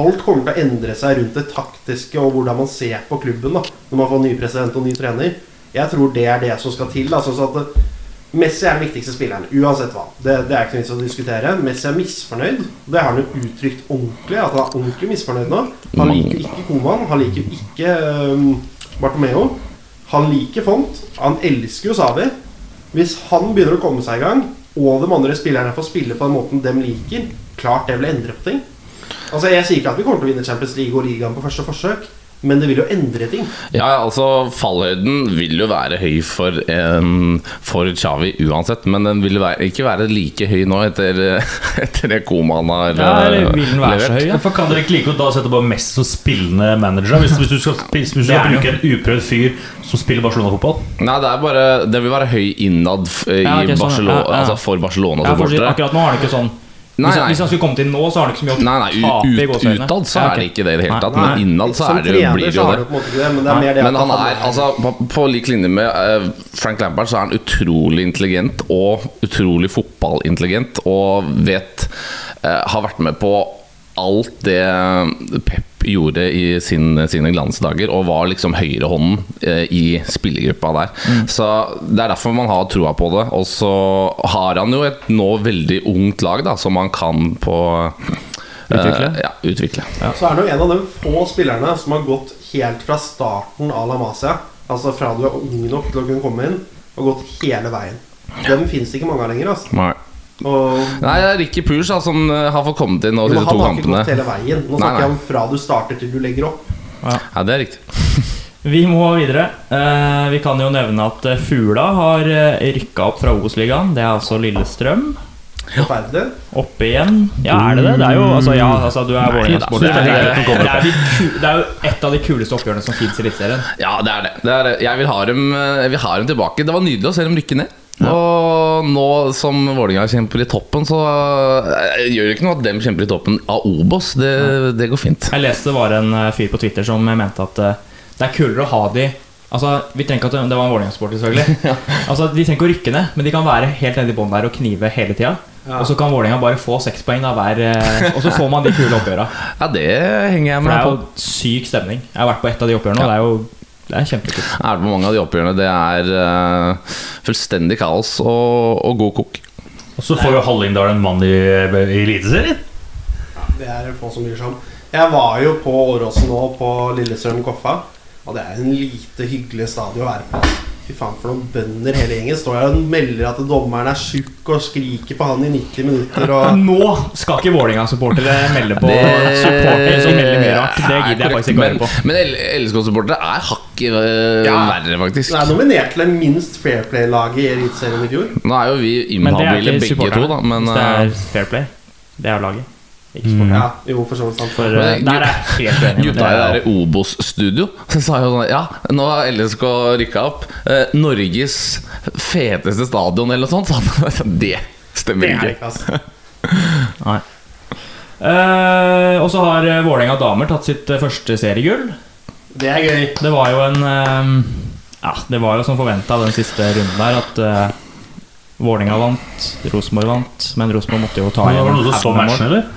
Alt kommer til å endre seg rundt det taktiske og hvordan man ser på klubben da når man får ny president og ny trener. Jeg tror det er det som skal til. Altså, Sånn at det, Messi er den viktigste spilleren, uansett hva. Det, det er ikke noe vits å diskutere. Messi er misfornøyd. Det har han jo uttrykt ordentlig. At han er ordentlig misfornøyd nå. Han liker ikke Koman. Han liker ikke um, Bartomeo. Han liker Font. Han elsker jo Savi. Hvis han begynner å komme seg i gang, og de andre spillerne får spille på den måten de liker, klart det vil endre på ting. Altså Jeg sier ikke at vi kommer til å vinne Champions League og ligaen på første forsøk, men det vil jo endre ting. Ja, altså Fallhøyden vil jo være høy for, en, for Xavi uansett, men den vil være, ikke være like høy nå etter, [laughs] etter det komaen har Ja, eller eh, vil den være så høy? Ja? For kan dere ikke like godt da sette på Messi som spillende manager? Hvis, hvis du skal, hvis du skal bruke en uprøvd fyr som spiller Barcelona-fotball? Nei, det er bare Det vil være høy innad i Ja, okay, sånn, Barcelona, ja, ja. Altså for Barcelona-supportere. akkurat nå har det ikke sånn Nei, hvis, nei. hvis han skulle kommet inn nå, så har han ikke så mye å Nei, nei, ut, utad så er det ikke det i det hele tatt, men innad så er det, jo- blir det jo men er det Men han er, altså, på, på lik linje med eh, Frank Lampard så er han utrolig intelligent og utrolig fotballintelligent og vet eh, Har vært med på alt det Pep gjorde i sin, sine glansdager, og var liksom høyrehånden eh, i spillergruppa der. Mm. Så Det er derfor man har troa på det. Og så har han jo et nå veldig ungt lag da som man kan på eh, Utvikle. ja, utvikle. Så er det jo en av de få spillerne som har gått helt fra starten av La Masia, altså fra du er ung nok til å kunne komme inn, og gått hele veien. Dem fins ikke mange av lenger. Altså. Nei. Og Nei, det er Ricky Pooch som eh, har fått kommet inn nå men to han har ikke gått hele veien. Nå snakker jeg om fra du starter til du legger opp. Ja, det er riktig. [laughs] Vi må videre. Eh, vi kan jo nevne at eh, Fugla har uh, rykka opp fra Obos-ligaen. Det er altså Lillestrøm. Ja. Oppe igjen. Ja, er det det? Det er jo altså, ja, altså, du er Nei, Vålerenga-sporter. da. Det, er- Det er- det, er det er jo et av de kuleste oppgjørene som fins i Eliteserien. Ja, det er det. det, er det. Jeg vil ha, dem, eh, jeg vil ha dem tilbake. Det var nydelig å se dem rykke ned. Og nå som Vålerenga kjemper i toppen, så eh, gjør det ikke noe at dem kjemper i toppen av Obos. Det, det går fint. Jeg leste det var en eh, fyr på Twitter som mente at eh, det er kulere å ha de Altså, vi trenger at Det var en Vålerenga-sport, selvfølgelig. [laughs] Altså, De trenger ikke å rykke ned, men de kan være helt nede i bånn der og knive hele tida. Ja. Og så kan Vålerenga bare få seks poeng av hver, og så får man de kule oppgjøra. [laughs] Ja, det henger jeg med For det er jo syk stemning. Jeg har vært på ett av de oppgjørene, og det er jo det er kjempekult. Er er på mange av de oppgjørene. Det er uh, fullstendig kaos og, og god kok. Og så får jo Hallingdal en mann i, i Eliteserien. Det er det få som bryr seg om. Jeg var jo på Åråsen nå, på Lillestrøm Koffa. Og det er en lite hyggelig stadion å være på. Fy faen, for noen bønder hele gjengen. Står her og melder at dommeren er tjukk og skriker på han i 90 minutter. Og [laughs] Nå skal ikke Vålerenga-supportere melde på Det- supportere som melder mye rart. Det gidder jeg faktisk ikke å men, høre på. men LSK-supportere er hakket Ja. verre, faktisk. det er nominert til det minst fair play-laget i Eliteserien i fjor. Nå er jo vi Men inhabile begge to, da. Men Hvis det er fair play. Det er laget. Supporterne. Ja, jo, for så vidt sant. For Men eh, der er jeg helt enig. Gutta i det der Obos-studio [laughs] sa jo sånn Ja, nå har LSK rykka opp. Eh, Norges feteste stadion, eller noe sånt. [laughs] Det stemmer Det ikke. ikke, altså. [laughs] Nei. Eh, og så har eh, Vålerenga damer tatt sitt første seriegull. Det er gøy. Det var jo en eh, Ja, det var jo som forventa den siste runden der at uh, Vålerenga vant, Rosenborg vant, men Rosenborg måtte jo ta igjen Var det noen som så matchen, eller?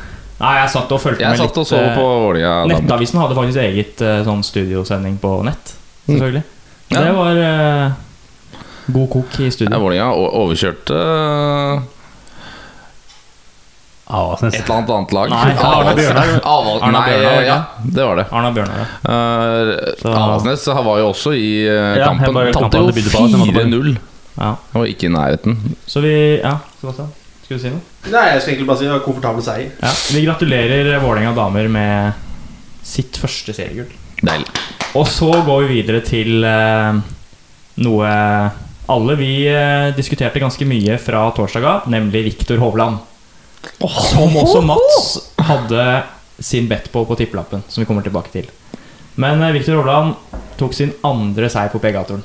Nei, jeg satt og fulgte med satt og litt. så eh, på Vålinga. Nettavisen hadde faktisk eget eh, sånn studiosending på nett. Selvfølgelig. Ja. Det var uh, god kok i Ja, studio. Vålerenga o- overkjørte eh, Avaldsnes. et eller annet annet lag. Nei, Arne Bjørnar. Arne Bjørnar, ja, det var det. Arna Bjørnar. ja. Uh, Så- Avaldsnes var jo også i uh, Ja, kampen. Tapte jo det begynte bra, det måtte bare- 4-0. Ja. Han var ikke i nærheten. Så vi Ja, Sebastian, skulle du si noe? Nei, jeg skal egentlig bare si det var komfortabel seier. Ja, Vi gratulerer Vålerenga damer med sitt første seriegull. Deilig. Og så går vi videre til eh, noe alle vi eh, diskuterte ganske mye fra torsdag av, nemlig Viktor Hovland. Som også Mats hadde sin bet på på tippelappen, som vi kommer tilbake til. Men eh, Viktor Hovland tok sin andre seier på PGA-turen.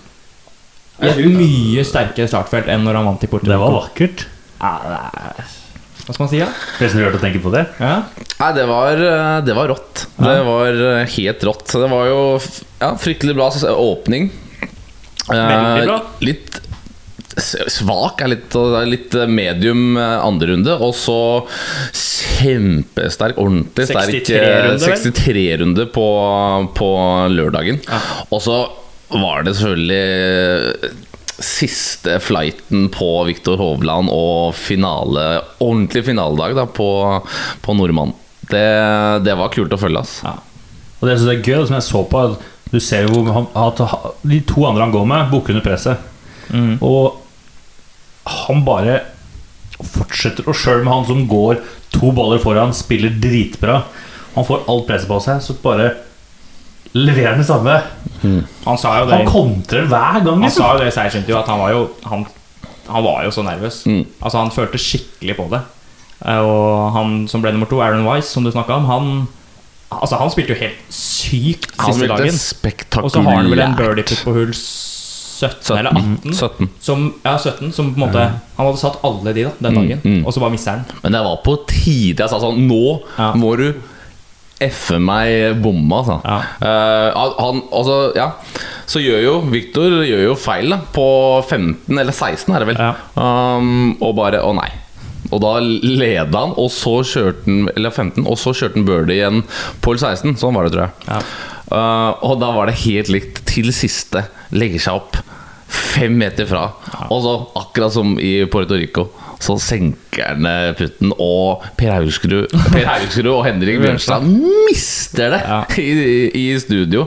I et mye sterkere startfelt enn når han vant i Porto Det var vakkert. Hva skal man si, da? Nesten rørt å tenke på det. Ja? Nei, det var, eh, det var rått. Det var eh, helt rått. Det var jo ja, fryktelig bra åpning. Veldig bra. Eh, litt svak er litt, litt medium andre runde, og så kjempesterk, ordentlig sterk 63-runde, 63-runde på, på lørdagen. Ja. Og så var det selvfølgelig siste flighten på Viktor Hovland og finale, ordentlig finaledag da, på, på Nordmann. Det, det var kult å følge, ass. ja. Og det jeg synes er gøy, som jeg så på Du ser jo han, at de to andre han går med, bukker under presset. Mm. Og han bare fortsetter, og sjøl med han som går to baller foran, spiller dritbra. Han får alt presset på seg, så bare leverer han det samme. Han sa jo det Han kontrer hver gang. Han Liksom. sa jo det i seiersintervjuet, at han var jo han, han var jo så nervøs. Mm. Altså Han følte skikkelig på det. Eh, Og han som ble nummer to, Aaron Wise, som du snakka om, han Altså han spilte jo helt sykt Han siste dagen. Og så har han vel en birdie putt på hull 17 eller 18. 17. Som, ja, 17 Som på en måte Han hadde satt alle de da den dagen, mm. og så bare mister han. Men det var på tide. Jeg sa sånn Nå Ja. må du F-e meg bomma, altså. Ja. Uh, han, altså, ja. Så gjør jo Victor gjør jo feil da på 15 eller 16, er det vel. Ja. Um, og bare Å, nei. Og da leda han, og så kjørte han Eller 15, og så kjørte han birdie igjen på 16. Sånn var det, tror jeg. Ja. Uh, og da var det helt likt til siste. Legger seg opp fem meter fra. Og så, akkurat som i Puerto Rico, så senker han eh, putten, og Per Haugsrud, [laughs] per Haugsrud og Henrik Bjørnstad mister det Ja. [laughs] i, i, studio.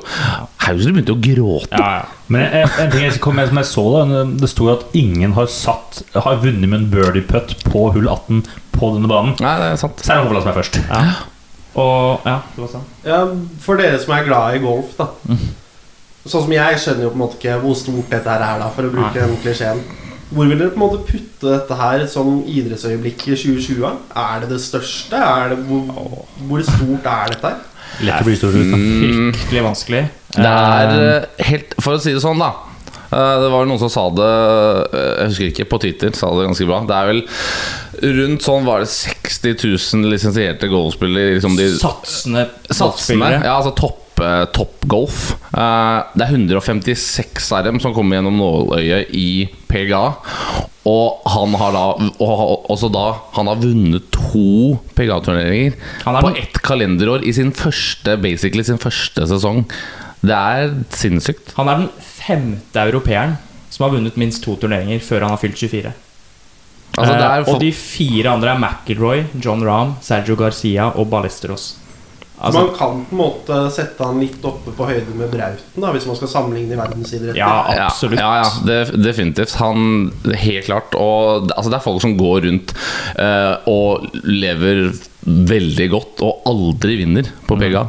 Haugsrud begynte å gråte. Ja, ja. Men en, en ting jeg, kom med som jeg så da Det sto at ingen har satt Har vunnet med en birdie putt på hull 18 på denne banen. Nei, det er sant. Så er det Hovland som er først. ja. Og ja, det var sant. Ja, For dere som er glad i golf, da. Sånn som jeg skjønner jo på en måte ikke hvor stort dette er, da, for å bruke den klisjeen. Hvor vil dere på en måte putte dette her som idrettsøyeblikk i 2020? Er det det største? Er det, hvor, hvor stort er dette her? Lett å bli stor. Mm, Fryktelig vanskelig. det er Eh, eh, helt For å si det sånn, da. eh, Det var noen som sa det Jeg husker ikke, på Twitter sa det ganske bra. Det er vel rundt sånn var det 60 000 lisensierte golfspillere. Liksom de, Satsende. golfspillere. Ja, altså topp, eh, Top golf. Eh, det er 156 av dem som kommer gjennom nåløyet i PGA. Og han har da og, også da Han har vunnet to PGA-turneringer er på ett kalenderår i sin første Basically sin første sesong. Det er sinnssykt. Han er den femte europeeren som har vunnet minst to turneringer før han har fylt 24. Altså, det er Eh, og de fire andre er McIlroy, John Rahm, Sergio Garcia og Ballesteros. Så Altså, man kan på en måte sette han litt oppe på høyde med Brauten, da hvis man skal sammenligne i verdensidretter. ja, Ja, absolutt. Ja, ja, det, definitivt. Han, helt klart. Og altså, det er folk som går rundt uh, og lever veldig godt og aldri vinner på PGA.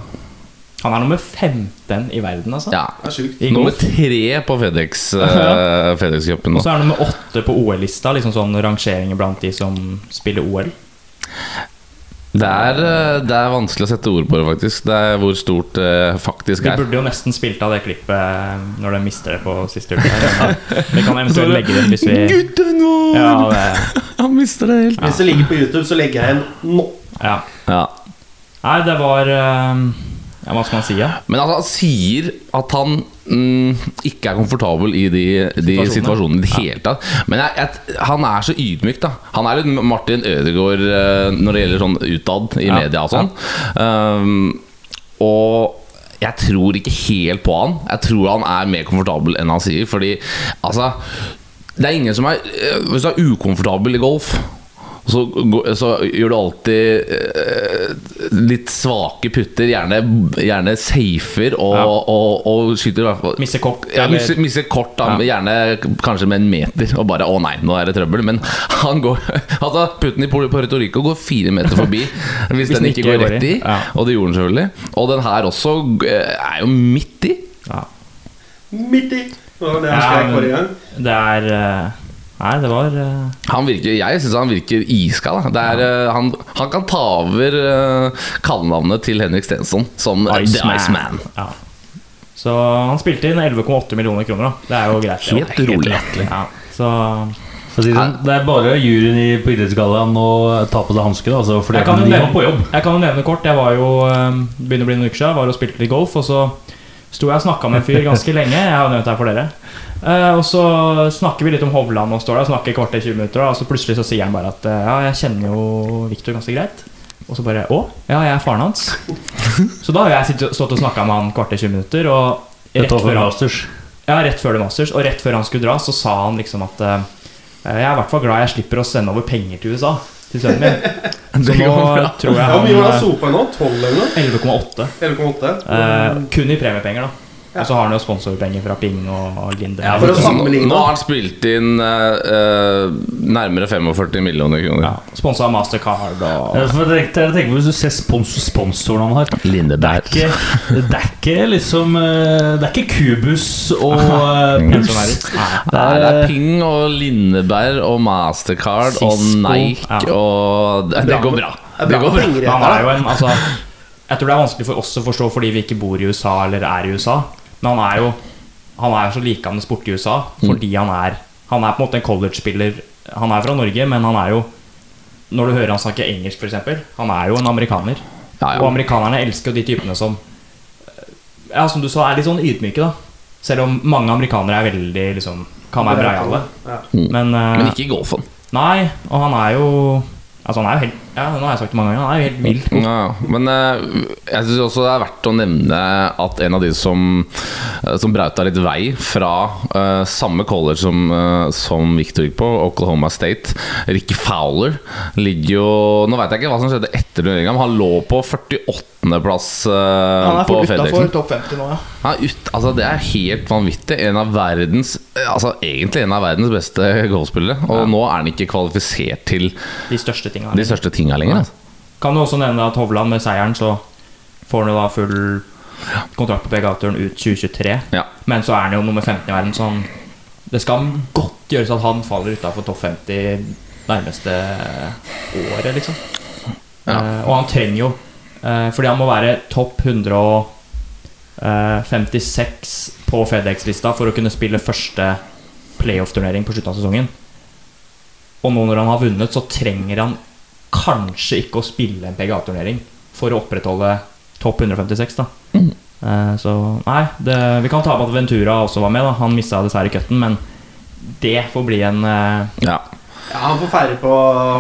Han er nummer 15 i verden, altså. Ja. Er Nummer tre på FedEx uh, [laughs] FedEx-cupen Og så er han nummer åtte på OL-lista, liksom sånn rangeringer blant de som spiller OL. Det er, eh, det er vanskelig å sette ord på det, faktisk. Det er hvor stort det faktisk Vi Du burde jo nesten spilt av det klippet når de mister det på siste uke. Vi kan eventuelt legge det inn hvis vi Guttenor! Ja, det, [laughs] Han mister det helt. Hvis det ligger på YouTube, så legger jeg en nå. ja. Ja. Nei, det var eh, Ja, hva skal man si, ja? Men altså, han sier at han mm, ikke er komfortabel i de, de Situasjonene. i det hele tatt. Men jeg, jeg, han er så ydmyk, da. Han er litt Martin Ødegaard eh, når det gjelder sånn utad i Ja, media og sånn. Um, og jeg tror ikke helt på han. Jeg tror han er mer komfortabel enn han sier. Fordi altså Det er ingen som er eh, Hvis du er ukomfortabel i golf, Og så, så gjør du alltid eh, litt svake putter, gjerne, gjerne safer, og, Ja. og, og skyter i hvert fall Misse kort. ja, misse, misse kort, da, Ja. gjerne kanskje med en meter, og bare 'å nei, nå er det trøbbel'. Men [laughs] han går Altså, putten i Puerto Rico går fire meter forbi [laughs] hvis, den ikke går rett i. Ja. Og det gjorde den selvfølgelig. Og den her også eh, er jo midt i. Ja. Midt i! Det det jeg Ja, men- forrige gang. Det er Nei, det var eh, Han virker, jeg syns han virker iskald. Ja. Det er, eh, han, han kan ta over uh, kallenavnet til Henrik Stensson som Ice The Iceman. Ja. Så han spilte inn 11,8 millioner kroner, da. Det er jo greit. Helt rolig. Ja. Så For si det sånn, det er bare juryen i, på Idrettsgallaen å ta på seg hansker, altså, jeg kan, nevne, på jobb. jeg kan nevne kort. Jeg var jo begynner å bli noen uker siden, var og spilte litt golf, og så sto jeg og snakka med en fyr ganske lenge. Jeg har nevnt det her for dere. Eh, og så snakker vi litt om Hovland og står der og snakker kvarter 20 minutter, og så plutselig så sier han bare at eh, ja, jeg kjenner jo Viktor ganske greit. Og så bare Å? Ja, jeg er faren hans. Så da har jeg stått og snakka med han kvarter 20 minutter, og rett før han Masters. Ja, rett før det Masters, og rett før han skulle dra, så sa han liksom at uh, Jeg er i hvert fall glad jeg slipper å sende over penger til USA. Til sønnen min. [laughs] Så nå tror jeg Ja, han sopa nå? 12 eller noe? eh, 11,8. 11,8? Eh, kun i premiepenger, da. Og så har han jo sponsorpenger fra Ping og Linde. Ja, For å nå, sammenligne. nå har han spilt inn eh, eh, nærmere 45 millioner kroner. ja, Sponsa av Mastercard og Ja, for jeg tenker, jeg tenker på Hvis du ser spons sponsoren han har Det er Lindeberg. ikke, det er ikke liksom eh, Det er ikke Kubus og [laughs] eh, Puls. Nei, det er Ping og Lindeberg og Mastercard og Nike ja. og Det, det går bra. Det bra går bra. Han er jo en Altså Jeg tror det er vanskelig for oss å forstå fordi vi ikke bor i USA eller er i USA. Men han er jo Han er så likende borte i USA fordi han er Han er på en måte en college-spiller. Han er fra Norge, men han er jo Når du hører han snakke engelsk, f.eks. Han er jo en amerikaner. Ja, Og amerikanerne elsker jo de typene som Ja, som du sa, er litt sånn ydmyke, da. Selv om mange amerikanere er veldig liksom Kan være breiale. Ja. Men, uh, Men ikke i golfen. Nei, og han er jo Altså, han er jo helt Ja, nå har jeg sagt det mange ganger. Han er jo helt vill. Ja, men eh, jeg syns også det er verdt å nevne at en av de som, eh, som brauta litt vei fra uh, samme college som, uh, som Victor gikk på, Oklahoma State, Ricky Fowler, ligger jo Nå veit jeg ikke hva som skjedde etter turneringa, men han lå på 48.-plass uh, på Fredriksen. topp 50 nå, ja. Ja, ut, altså det er helt vanvittig. En av verdens Altså egentlig en av verdens beste golfspillere. Og nå er han ikke kvalifisert til De største tingene. de største tinga lenger. Altså. Kan du også nevne at Hovland med seieren så får han jo da full kontrakt på PGA-turen ut 2023. Ja. Men så er han jo nummer 15 i verden, så han, det skal godt gjøres at han faller utafor topp 50 nærmeste året, liksom. Ja. Eh, og han trenger jo eh, Fordi han må være topp 156 på FedEx-lista for å kunne spille første playoff-turnering på slutten av sesongen. Og nå når han har vunnet, så trenger han kanskje ikke å spille en PGA-turnering for å opprettholde topp 156. da Eh, Så nei, det, vi kan ta med at Ventura også var med. da Han mista dessverre cutten, men det får bli en uh, Ja. Ja, han får feire på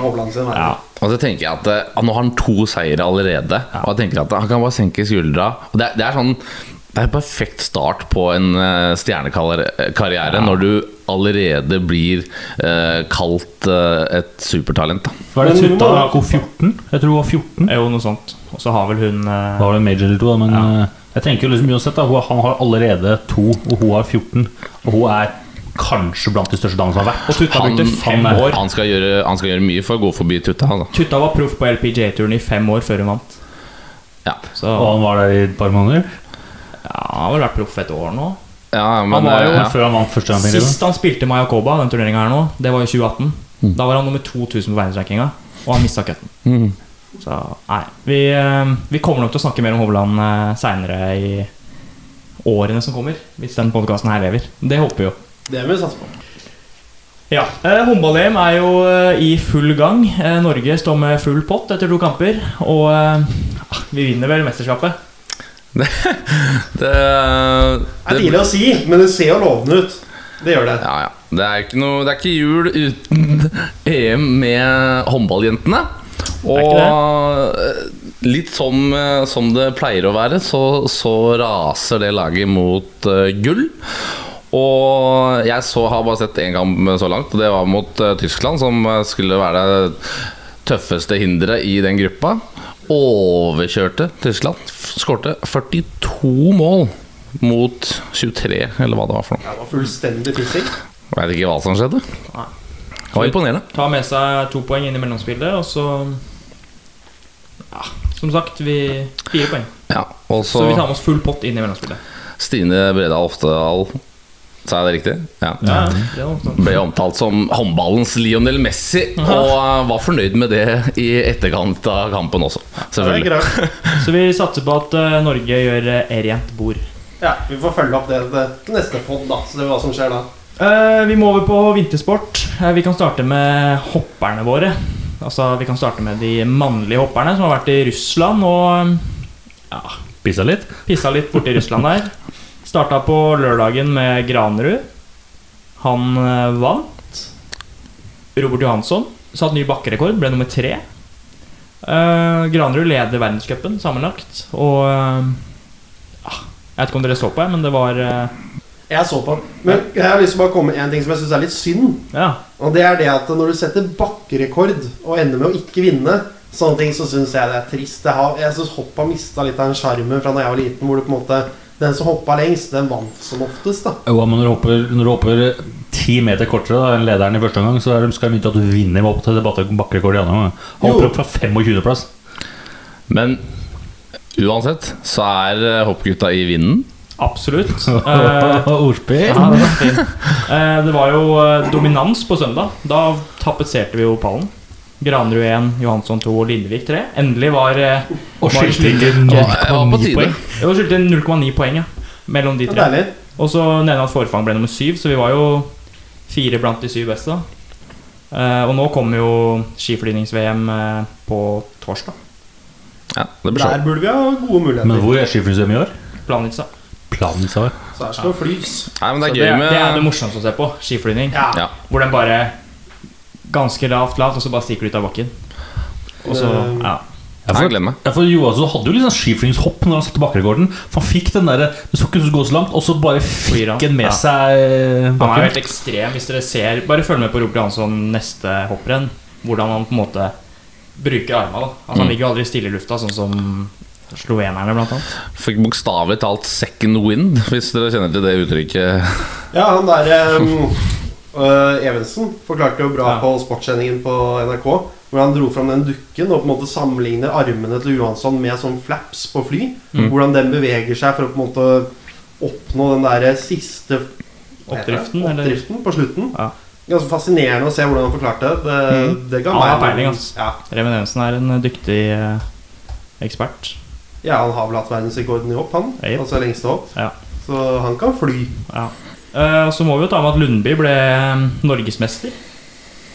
Hovland sin. Ja, Og så tenker jeg at eh, Nå har han to seire allerede. Og jeg tenker at Han kan bare senke skuldra. Og det, er, det er sånn Det er en perfekt start på en uh, stjernekarriere når du allerede blir eh, kalt eh, et supertalent. Da. Hva er det tutta? nå- 14? Jeg tror hun var 14. er jo noe sånt. Og så har vel hun eh, Da var det major eller to, da, men Ja. eh, jeg tenker jo liksom uansett da, hun- Han har allerede to, og hun har 14. Og hun er kanskje blant de største damene som har vært. Og Tutta Han, brukte fem han år. han, skal gjøre, han skal gjøre mye for å gå forbi Tutta. Da. Tutta var proff på LPGA-turen i fem år før hun vant. Ja. Så Og han var der i et par måneder. ja, han har vel vært proff et år nå. Ja, men, Han var jo- ja. Før han vant første gang. Sist han spilte Mayakoba, den turneringa her nå, det var i 2018. Da var han nummer 2000 på verdensrankinga, og han mista cutten. Mm. Så nei. Vi, eh, vi kommer nok til å snakke mer om Hovland eh, seinere i årene som kommer. Hvis den podkasten her lever. Det håper vi jo. Det vil vi satse på. Ja, eh, Håndball-EM er jo eh, i full gang. Eh, Norge står med full pott etter to kamper. Og eh, vi vinner vel mesterskapet. Det, Det er tidlig å si, men det ser jo lovende ut. Det gjør det. ja, ja. det er ikke noe Det er ikke jul uten EM med håndballjentene. Og eh, litt som, eh, som det pleier å være, så, så raser det laget mot uh, gull. Og jeg så, har bare sett én kamp så langt, og det var mot uh, Tyskland, som skulle være det tøffeste hinderet i den gruppa. Overkjørte Tyskland. Skårte 42 mål mot 23, eller hva det var for noe. Det var fullstendig pissing. Veit ikke hva som skjedde. Nei. Det var imponerende. Ta med seg to poeng inn i mellomspillet, og så Ja, som sagt, vi fire poeng. Ja, og Så så vi tar med oss full pott inn i mellomspillet. Stine Breda Oftedal, sa jeg det riktig? Ja. Ja, det sånn. Ble omtalt som håndballens Lionel Messi, og eh, var fornøyd med det i etterkant av kampen også. Er Selvfølgelig. Ja, [laughs] Så vi satser på at eh, Norge gjør eh, rent bord. Ja, vi får følge opp det til neste pod, da. Så det er hva som skjer da. Eh, vi må over på vintersport. Vi kan starte med hopperne våre. Altså, Vi kan starte med de mannlige hopperne som har vært i Russland og ja, Pissa litt. pissa litt borti Russland der. [laughs] Starta på lørdagen med Granerud. Han eh, vant. Robert Johansson satt ny bakkerekord, ble nummer tre. Uh, Granerud leder verdenscupen sammenlagt. Og uh, Jeg vet ikke om dere så på, men det var uh, Jeg så på. Men jeg har lyst til å bare komme med en ting som jeg syns er litt synd. Ja. Og det er det at når du setter bakkerekord og ender med å ikke vinne, sånne ting, så syns jeg det er trist. Jeg, har, jeg syns hopp har mista litt av den sjarmen fra da jeg var liten, hvor du på en måte Den som hoppa lengst, den vant som oftest, da. Jo, men når du hopper, når du hopper ti meter kortere da, enn lederen i første omgang, så er de skal de mye til at du vinner opp til bakkerekord i andre omgang. Han Jo. hopper opp fra 25.-plass. Men uansett så er eh, hoppgutta i vinden. Absolutt. [laughs] Eh, Ordspill. ja, det, var. Eh, det var jo eh, dominans på søndag. Da tapetserte vi jo pallen. Granerud 1, Johansson 2 og Lindevik 3. Endelig var eh, Og skyldte det skilte slutt. Ja, det var på 0,9 poeng. Det var skilte 0,9 poeng ja, mellom de tre. Og så nevner jeg at Forfang ble nummer syv, så vi var jo fire blant de syv beste. Eh, og nå kommer jo skiflygings-VM eh, på torsdag. Ja, det blir Der burde vi ha gode muligheter. Men hvor er skiflygsvøm i år? Planica. Planica. Så her skal ja. flys. Nei, men det Så er det, med... det er det morsomste å se på. Skiflygning. Ja. Ja. Hvor den bare Ganske lavt, lavt, og så bare stikker du ut av bakken. Og så, ja Jeg får glemme glem det. ja, for Johansson hadde jo litt sånn skiflygingshopp når han satte bakrekorden. For han fikk den derre Det så ikke gå så langt, og så bare fikk han med Ja. seg bakken. Han er jo helt ekstrem. Hvis dere ser Bare følg med på Robert Hansson neste hopprenn. Hvordan han på en måte bruker armene. Altså, han Mm. ligger jo aldri stille i lufta, sånn som slovenerne, blant annet. Fikk bokstavelig talt 'second wind', hvis dere kjenner til det uttrykket. Ja, han der um, [laughs] øh, Evensen forklarte jo bra Ja. på sportssendingen på NRK. Hvor han dro fram den dukken og på en måte sammenligner armene til Johansson med sånn flaps på fly. Mm. Hvordan den beveger seg for å på en måte oppnå den der siste oppdriften, det? Oppdriften, på slutten. Ja. Ganske fascinerende å se hvordan han forklarte det. Det, Mm. det ga meg peiling, Altså. Ja. Reven Evensen er en dyktig eh, ekspert. ja, han har vel hatt verdensrekorden i hopp, han. Yep. Altså lengste hopp. Ja. Så han kan fly. Ja. Eh, så må vi jo ta med at Lundby ble eh, norgesmester.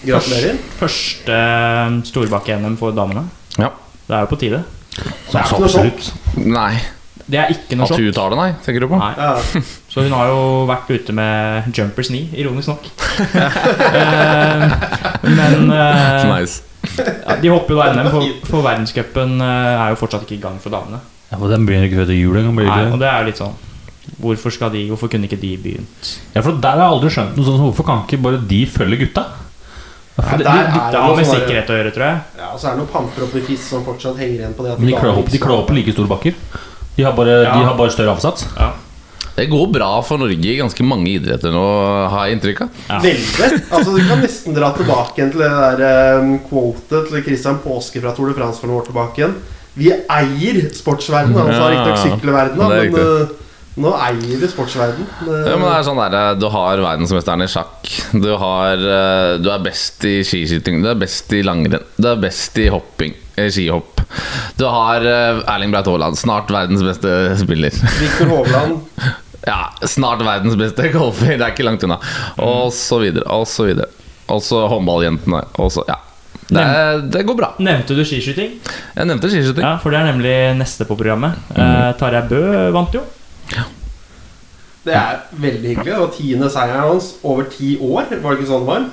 Gratulerer. Første eh, storbakke-NM for damene. Ja. Det er jo på tide. Det er ikke noe Absolutt. Nei. Det er ikke noe At hun tar det, nei? Tenker du på? Nei. Ja. [laughs] Så hun har jo vært ute med jumpers 9, ironisk nok. [laughs] Eh, men uh, Nice. ja, de hopper jo da NM, for, for verdenscupen er jo fortsatt ikke i gang for damene. Ja, for Den begynner ikke før til jul engang. Og det? det er jo litt sånn Hvorfor skal de Hvorfor kunne ikke de begynt? Ja, for Der har jeg aldri skjønt noe sånn. Hvorfor kan ikke bare de følge gutta? Ja, Det har med sikkerhet å gjøre, tror jeg. Ja, og så er det noen pamper oppe i fiss som fortsatt henger igjen på det de klør opp, de klør opp på like store bakker. De har bare, Ja. de har bare større avsats. Ja. Det går bra for Norge i ganske mange idretter nå, har jeg inntrykk av. Ja. Veldig. Altså Du kan nesten dra tilbake igjen til det der um, quotet til Christian Påske fra Tour de France for noen år tilbake igjen. Vi eier sportsverdenen. Han sa riktignok sykkelverdenen, er men uh, nå eier vi sportsverdenen. Uh, Ja, men det er sånn der, Du har verdensmesteren i sjakk. Du, har, eh, du er best i skiskyting. Du er best i langrenn. Du er best i hopping. eh, Skihopp. Du har eh, Erling Braut Haaland, snart verdens beste spiller. Viktor Hovland. [laughs] Ja, snart verdens beste golfer. Det er ikke langt unna. Og så videre, og så videre. Og så håndballjentene. Og så, ja. Det, er- det går bra. Nevnte du skiskyting? Jeg nevnte skiskyting. Ja, for det er nemlig neste på programmet. Eh, Tarjei Bø vant jo. Det er veldig hyggelig. Og tiende seieren hans over ti år. Var det ikke sånn det var?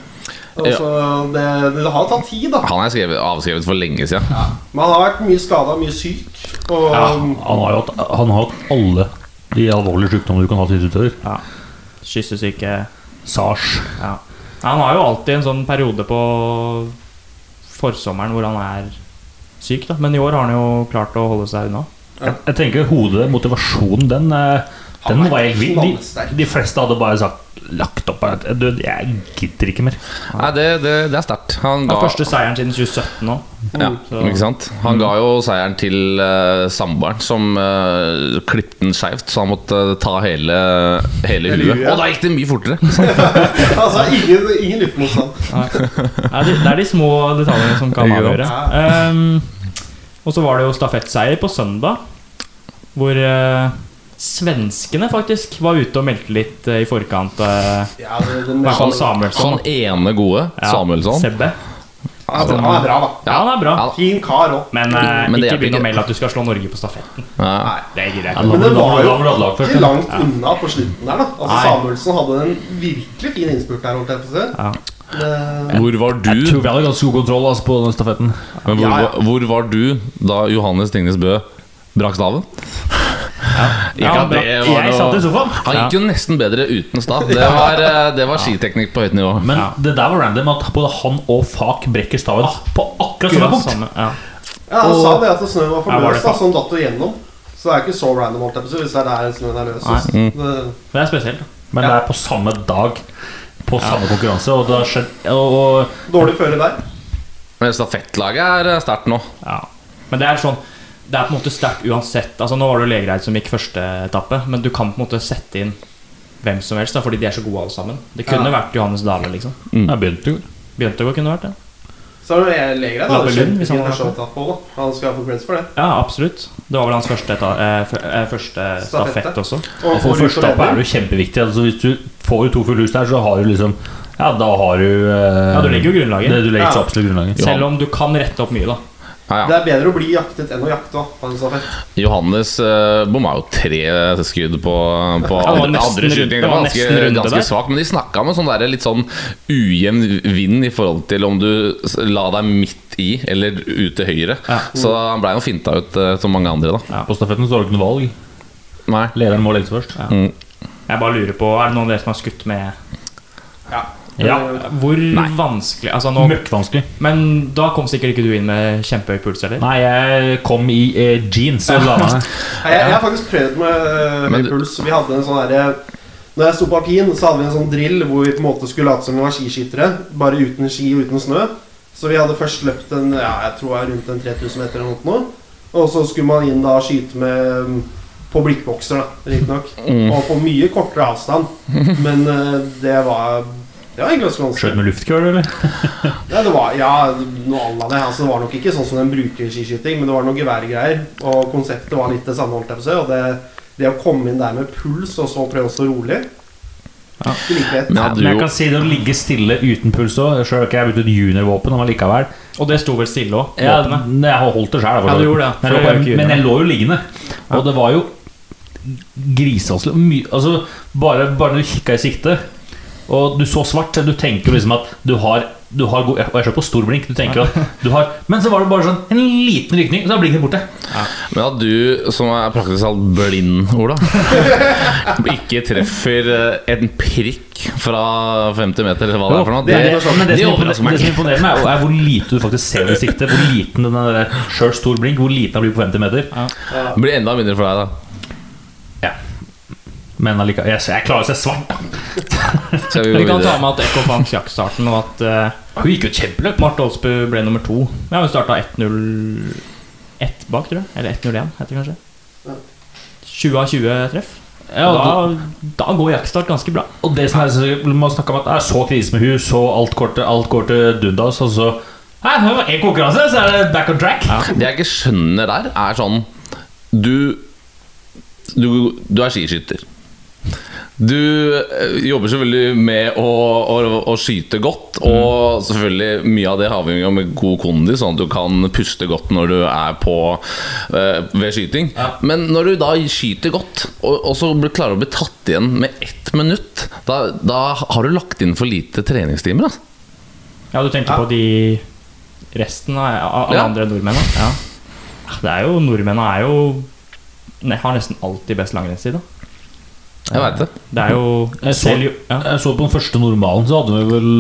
Altså, det, det har tatt tid, da. Han er skrevet, avskrevet for lenge siden. Men han har vært mye skada, mye syk. Og Ja, han har jo hatt, han har hatt alle de alvorlige sykdommene du kan ha til utøver. kyssesyke. Sars. Ja. Han har jo alltid en sånn periode på forsommeren hvor han er syk, da. Men i år har han jo klart å holde seg unna. Jeg, jeg tenker hodet, motivasjonen, den, eh, den var helt vill. De, de fleste hadde bare sagt lagt opp du, Jeg gidder ikke mer. Nei, det, det, det er sterkt. Han ga er første seieren siden 2017 òg. ja, så- ikke sant? Han ga jo seieren til uh, samboeren, som uh, klippet den skeivt, så han måtte uh, ta hele, hele huet. Og da gikk det mye fortere! [laughs] altså, ingen, ingen luftmotstand. Nei, det, det er de små detaljene som kan avgjøre. Um, og så var det jo stafettseier på søndag, hvor eh, svenskene faktisk var ute og meldte litt eh, i forkant. eh, Ja, det, det, hvert Han ene gode, Ja, Samuelsson. Sebbe. han, er bra, han er bra, da. Ja, han er bra. Ja. Fin kar òg. Men, uh, Men ikke begynn å melde at du skal slå Norge på stafetten. Nei. Det gidder jeg ikke. Men det var jo du ikke langt Ja. unna på slutten der, da. Altså, Samuelsen hadde en virkelig fin innspurt der. holdt jeg på. Ja. Det- Hvor var Jeg tror du vi hadde ganske god kontroll altså, på den stafetten. Men hvor, Ja, ja. var- hvor var du da Johannes Tingnes Bø brakk staven? Ja, bra. det var Jeg satt i sofaen. Han gikk jo nesten bedre uten stav. Det var, eh, det var skiteknikk på høyt nivå. Men Ja. det der var random at både han og Fak brekker staven på akkurat samme punkt. ja. Ja, Han sa det at snøen var for Ja, var løs, det da, så han datt jo gjennom. Så det er ikke så random alt si, hvis det er der snøen er løs. Mm. det, Det er spesielt. Men Ja. det er på samme dag, på samme konkurranse. Og det har skjedd og, og dårlig føre der. Men stafettlaget er eh, sterkt nå. Ja. Men det er sånn Det er på en måte sterkt uansett. Altså Nå var det jo Legereid som gikk første etappe, men du kan på en måte sette inn hvem som helst, da fordi de er så gode alle sammen. Det kunne Ja. vært Johannes Dale, liksom. Mm. Ja, jo Begynte kunne vært det. Så er du Legereid Da. Lappelund, hvis han da. Han skal få creds for det. Ja, absolutt. Det var vel hans første, eh, eh, første stafett også. Og For første etappe er det jo kjempeviktig. Altså, hvis du får jo to fulle hus der, så har du liksom Ja, da har du eh, Ja, du legger jo grunnlaget. Det, du legger så absolutt grunnlaget. Selv om du kan rette opp mye, da. Ja, Det er bedre å bli jaktet enn å jakte stafett. Johannes uh, bomma jo tre skudd på, på andre, andre skyting. det var ganske, ganske der. men de snakka om en sånn der, litt sånn ujevn vind i forhold til om du la deg midt i eller ut til høyre. Ja. Så han blei jo finta ut uh, som mange andre, da. Ja. På stafetten så har du ikke noe valg. Nei. Lederen må legges først. Ja. Mm. Jeg bare lurer på Er det noen av dere som har skutt med Ja. Ja. Hvor Nei. vanskelig Altså nå Møkkvanskelig. Men da kom sikkert ikke du inn med kjempehøy puls, eller? Nei, jeg kom i eh, jeans og la meg. Nei, Jeg, jeg har faktisk prøvd med øh, høy du- puls. Vi hadde en sånn herre Når jeg sto på alpin, så hadde vi en sånn drill hvor vi på en måte skulle late som vi var skiskyttere, bare uten ski og uten snø. Så vi hadde først løpt en ja, jeg tror jeg rundt en 3000 meter eller noe. Og så skulle man inn da og skyte med mm, på blikkbokser, da, riktignok. Mm. Og på mye kortere avstand. Men øh, det var Det var egentlig ganske Skjøt med luftkøl, eller? [laughs] Ja, det var, ja, noe à det. Altså, det var nok ikke sånn som en bruker skiskyting, men det var noen geværgreier. Og konseptet var litt det samme, holdt jeg på å si. Og det, det å komme inn der med puls, og så prøve å stå rolig ja. Men ja, men jeg kan si det å ligge stille uten puls òg. Sjøl har ikke jeg brukt et juniorvåpen, men allikevel. Og det sto vel stille òg, Ja, jeg har holdt det sjøl. Ja, gjorde. Men, jeg men jeg lå jo liggende. Og det var jo grisevanskelig. Altså, bare, bare når du kikka i sikte, og du så svart, du tenker liksom at du har du har god, Og jeg ser på stor blink. Du tenker at du har Men så var det bare sånn en liten rykning, så er blinken borte. Men at du, som er praktisk talt blind, Ola, [laughs] ikke treffer eh, en prikk fra 50 meter, eller hva det er for noe det er det, men det, det som det som imponerer meg, er hvor lite du faktisk ser det sikte. Hvor liten den der sjøl stor blink Hvor liten den blir på 50 meter. Ja. blir enda mindre for deg, da. Men allikevel Jeg, jeg klarer å se svart. [laughs] Skal vi gå Vi kan ta videre? med at Ekko fant jaktstarten, og at eh, Hun gikk jo et kjempeløp. Marte Olsbu ble nummer to. Ja, Hun starta 1-0-1 bak, tror jeg. Eller 1-0-1, heter det kanskje. 20 av 20 treff. Ja, og da, da går jaktstart ganske bra. Og det som er så, Man snakker om at det er så krise med hun Så alt går til, alt går til dundas Og så Nei, det var en konkurranse Så er det back on track Det jeg ikke skjønner der, er sånn Du Du, du er skiskytter. Du eh, jobber selvfølgelig med å, å, å skyte godt, og selvfølgelig mye av det avhenger av med god kondis, sånn at du kan puste godt når du er på øh, ved skyting. Men når du da skyter godt, og, og så blir- klarer å bli tatt igjen med ett minutt, da, da har du lagt inn for lite treningstimer. Da. Ja, du tenker Ja. på de resten av av Ja. andre nordmennene? Ja. Det er jo Nordmennene er jo ne, har nesten alltid best langrennstid, da. Jeg veit det. Det er jo Jeg så-. Jeg så på den første normalen, så hadde vi vel,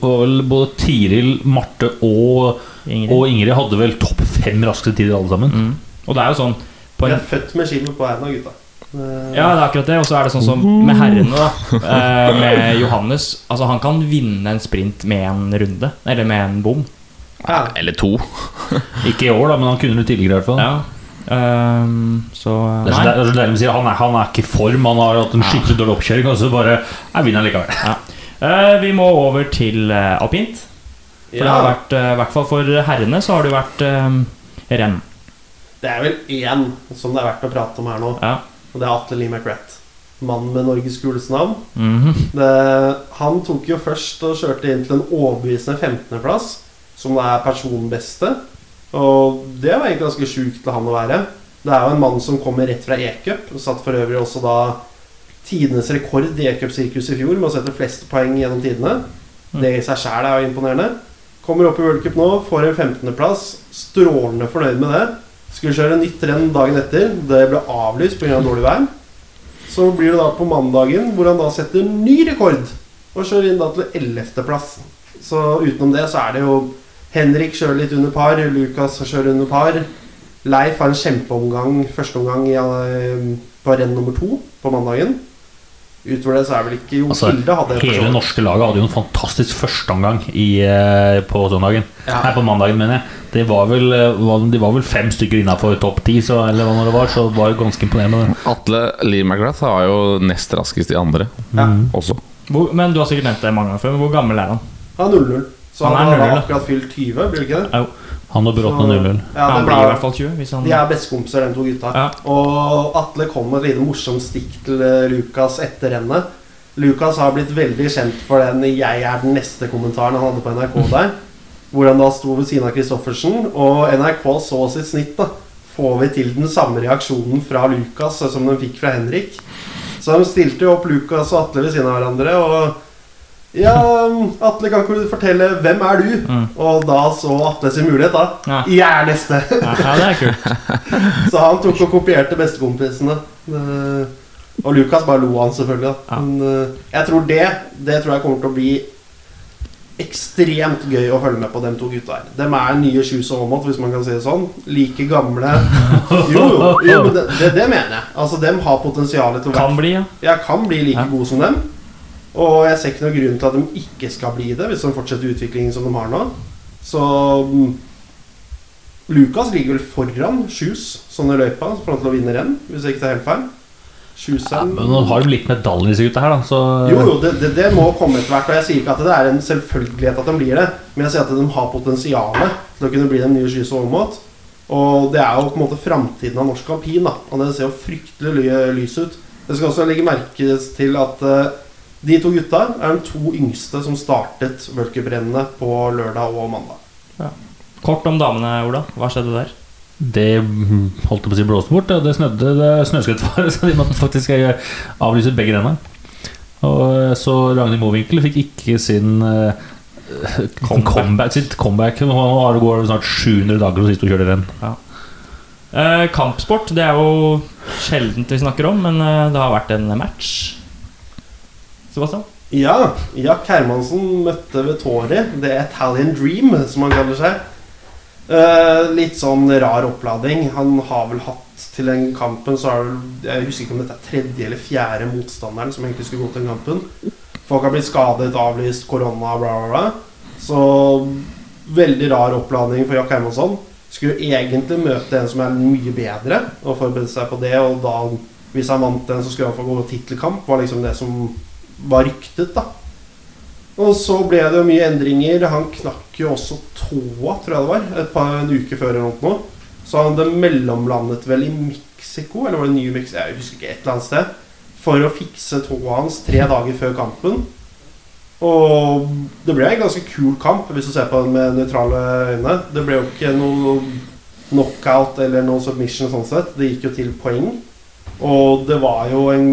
var vel både Tiril, Marte og, Ingrid. og Ingrid hadde vel topp fem raskeste tider alle sammen. Mm. Og det er jo sånn på en, er født med skill på hendene, gutta. Eh, Ja, det er akkurat det. Og så er det sånn som med herrene, da. eh, Med Johannes. Altså, han kan vinne en sprint med en runde. Eller med en bom. ja. Eller to. Ikke i år, da, men han kunne det tidligere. i hvert fall Ja. Ehm, så Det er det er så deilig å si han, er, han er ikke i form, han har hatt en skikkelig dårlig oppkjøring, og så bare Jeg vinner likevel. Eh, vi må over til uh, alpint. For det har vært, uh, i hvert fall for herrene, så har det jo vært uh, renn. Det er vel én som det er verdt å prate om her nå, Ja. og det er Atle Lee McRath. Mannen med Norges kuleste navn. Mhm. Det, han tok jo først og kjørte inn til en overbevisende 15.-plass, som er personbeste. Og det var egentlig ganske sjukt til han å være. Det er jo en mann som kommer rett fra e-cup, satt for øvrig også da tidenes rekord i e-cup-sirkuset i fjor med å sette flest poeng gjennom tidene. Det i seg sjæl er jo imponerende. Kommer opp i World Cup nå, får en 15.-plass. Strålende fornøyd med det. Skulle kjøre nytt renn dagen etter. Det ble avlyst pga. Av dårlig vær. Så blir det da på mandagen hvor han da setter ny rekord. Og kjører inn da til 11.-plass. Så utenom det så er det jo Henrik kjører litt under par. Lukas kjører under par. Leif har en kjempeomgang første omgang i, eh, på renn nummer to på mandagen. Utover det så er vel ikke Jo Altså, Kilde hadde Hele norske laget hadde jo en fantastisk førsteomgang i, eh, på søndagen. Ja. Nei, på mandagen, mener jeg. Det var vel, eh, de var vel fem stykker innafor topp ti, så, eller hva det var, så det var ganske imponerende. Atle Lee McGrath var jo nest raskest i andre Ja. også. Hvor, men du har sikkert nevnt det mange ganger før. Men hvor gammel er han? Han er 0-0. Så Han han, er har 0-0, akkurat fylt 20, blir det ikke det? Han og Bråten er 0-0. Ja, han det blir i hvert fall 20. Hvis han, De er bestekompiser, de to gutta. Ja. Og Atle kom med et lite morsomt stikk til eh, Lukas etter rennet. Lukas har blitt veldig kjent for den 'Jeg er den neste'-kommentaren han hadde på NRK [laughs] der. Hvor han da sto ved siden av Christoffersen, og NRK så sitt snitt. da Får vi til den samme reaksjonen fra Lukas som de fikk fra Henrik? Så de stilte jo opp Lukas og Atle ved siden av hverandre. Og ja, Atle, kan ikke du fortelle hvem er du? Mm. Og da så Atle sin mulighet, da. Ja. Jeg er neste! ja, det er kult. [laughs] Så han tok og kopierte bestekompisene. Eh, Og Lukas bare lo han, selvfølgelig. Ja. Men eh, jeg tror det Det tror jeg kommer til å bli ekstremt gøy å følge med på, dem to gutta her. De er nye Shoes og Aamodt, hvis man kan si det sånn. Like gamle. Jo, [laughs] jo, jo men det, det, det mener jeg. Altså, Dem har potensial til å Kan bli, ja. ja kan bli like Ja. gode som dem. Og jeg ser ikke noen grunn til at de ikke skal bli det, hvis de fortsetter utviklingen som de har nå. Så Lucas Lukas ligger vel foran Shoes sånn i løypa, foran til å vinne renn, hvis jeg ikke tar helt feil. Ja, men nå har de litt medaljer, disse gutta her, da. Så jo, jo, det, det, det må komme etter hvert. Og jeg sier ikke at det er en selvfølgelighet at de blir det, men jeg sier at de har potensialet til å kunne bli den nye Shoes og Aamodt. Og det er jo på en måte framtiden av norsk alpin, da. Og det ser jo fryktelig lys ut. Det skal også legge merke til at eh, de to gutta er de to yngste som startet worldcuprennene på lørdag og mandag. Kort om damene, Ola. Hva skjedde der? det holdt jeg på å si blåste bort. Det snødde det snøskredfare, [laughs] så de måtte faktisk eh, avlyse begge rennene. Og eh, så Ragnhild Mowinckel fikk ikke sin uh, comeback. sitt comeback. Nå går det snart 700 dager siden sist hun kjørte renn. Eh, kampsport det er jo sjeldent vi snakker om, men det har vært en match. Sebastian? Ja, Jack Hermansen møtte Vettori. Det er Italian Dream, som han kaller seg. Uh, litt sånn rar opplading. Han har vel hatt til den kampen så har Jeg husker ikke om dette er tredje eller fjerde motstanderen som egentlig skulle gå til den kampen. Folk har blitt skadet, avlyst, korona, bla, bla, bla. Så veldig rar oppladning for Jack Hermansson. Skulle egentlig møte en som er mye bedre, og forberede seg på det. Og da, hvis han vant den, så skulle han få gå tittelkamp. Var liksom det som var ryktet, da. Og så ble det jo mye endringer. Han knakk jo også tåa, tror jeg det var, et par en uke før eller noe. Så han det mellomlandet vel i Mexico, eller var det New Mexico? Jeg husker ikke, et eller annet sted. For å fikse tåa hans tre dager før kampen. Og det ble en ganske kul kamp, hvis du ser på den med nøytrale øyne. Det ble jo ikke noe knockout eller noe submission sånn sett. Det gikk jo til poeng. Og det var jo en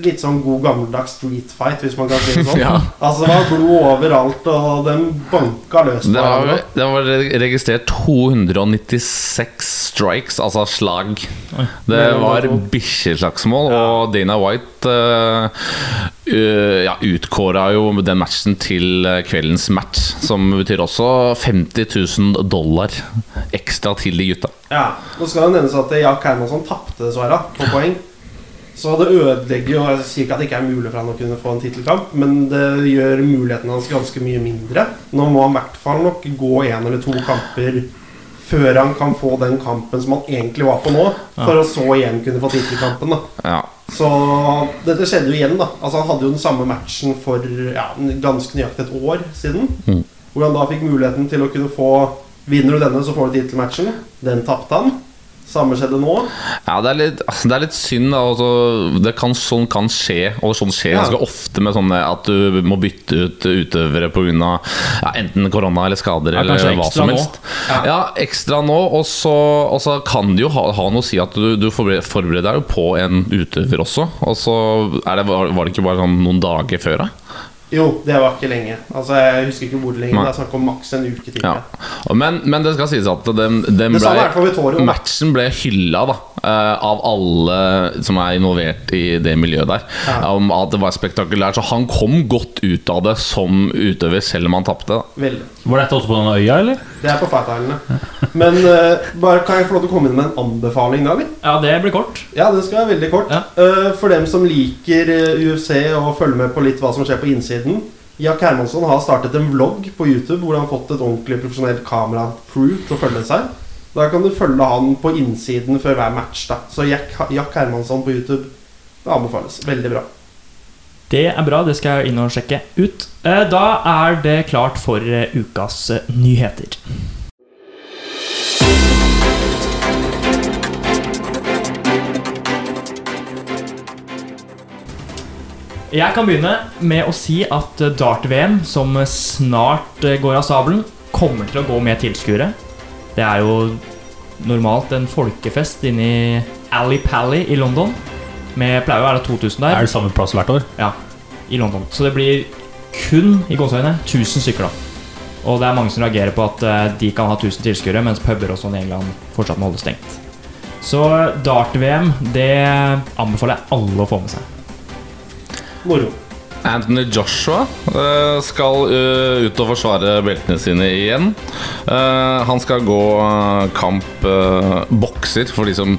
litt sånn god gammeldags street fight, hvis man kan si det sånn. [laughs] Ja. Altså, det var blod overalt, og den banka løs på Det var, hverandre. det var registrert 296 strikes, altså slag. Det var bikkjeslagsmål, og Dana White uh, ja, utkåra jo den matchen til eh, kveldens match, som betyr også 50 000 dollar ekstra til de gutta. Ja, Nå skal det nevnes at Jack Hermansson tapte, dessverre, på poeng. Så det ødelegger jo Jeg sier ikke at det ikke er mulig for han å kunne få en tittelkamp, men det gjør muligheten hans ganske mye mindre. Nå må han i hvert fall nok gå én eller to kamper før han kan få den kampen som han egentlig var på nå, for å så igjen kunne få tittelkampen. Ja. Så dette skjedde jo igjen, da. Altså Han hadde jo den samme matchen for ja, ganske nøyaktig et år siden. Mm. Hvor han da fikk muligheten til å kunne få Vinner du denne, så får du tittelmatchen. Den tapte han. Samme skjedde nå. Ja, det er litt, altså, det er litt synd. Altså, det kan, sånn kan skje, og sånn skjer Ja. ganske ofte med sånne at du må bytte ut utøvere pga. Ja, enten korona eller skader Ja, eller hva som helst. Ja, ekstra nå, og så, kan det jo ha, ha noe å si at du, du forbereder, deg jo på en utøver også. Og så det, var, var det ikke bare sånn noen dager før, da? Jo, det var ikke lenge. Altså Jeg husker ikke hvor lenge. Det er snakk om maks en uke til. Ja. Men, men det skal sies at den, den ble, matchen ble hylla da, eh, av alle som er involvert i det miljøet der. Ja. Om at det var spektakulært. Så han kom godt ut av det som utøver, selv om han tapte. Var dette også på denne øya, eller? Det er på Fight Islandene. Men uh, bare kan jeg få lov til å komme inn med en anbefaling, da? eller? Ja, det blir kort. Ja, det skal være veldig kort. Ja. Uh, for dem som liker UFC og følger med på litt hva som skjer på innsiden Jack Hermansson har startet en vlogg på YouTube hvor han har fått et ordentlig profesjonelt kamera til å følge seg. Da kan du følge han på innsiden før hver match. da Så Jack, Jack Hermansson på YouTube det anbefales. Veldig bra. Det er bra, det skal jeg inn og sjekke ut. Eh, Da er det klart for eh, ukas eh, nyheter. Jeg kan begynne med å si at eh, dart-VM, som snart eh, går av stabelen, kommer til å gå med tilskuere. Det er jo normalt en folkefest inne i Ali Pally i London. Med pleier å være 2000 der Er det samme plass hvert år? ja, i London. Så det blir kun i gåseøyne 1000 stykker. da. Og det er mange som reagerer på at eh, de kan ha 1000 tilskuere, mens puber og sånn i England fortsatt må holde stengt. Så dart-VM, det anbefaler jeg alle å få med seg. Moro. Anthony Joshua eh, skal eh, ut og forsvare beltene sine igjen. Eh, han skal gå kamp bokser, for de som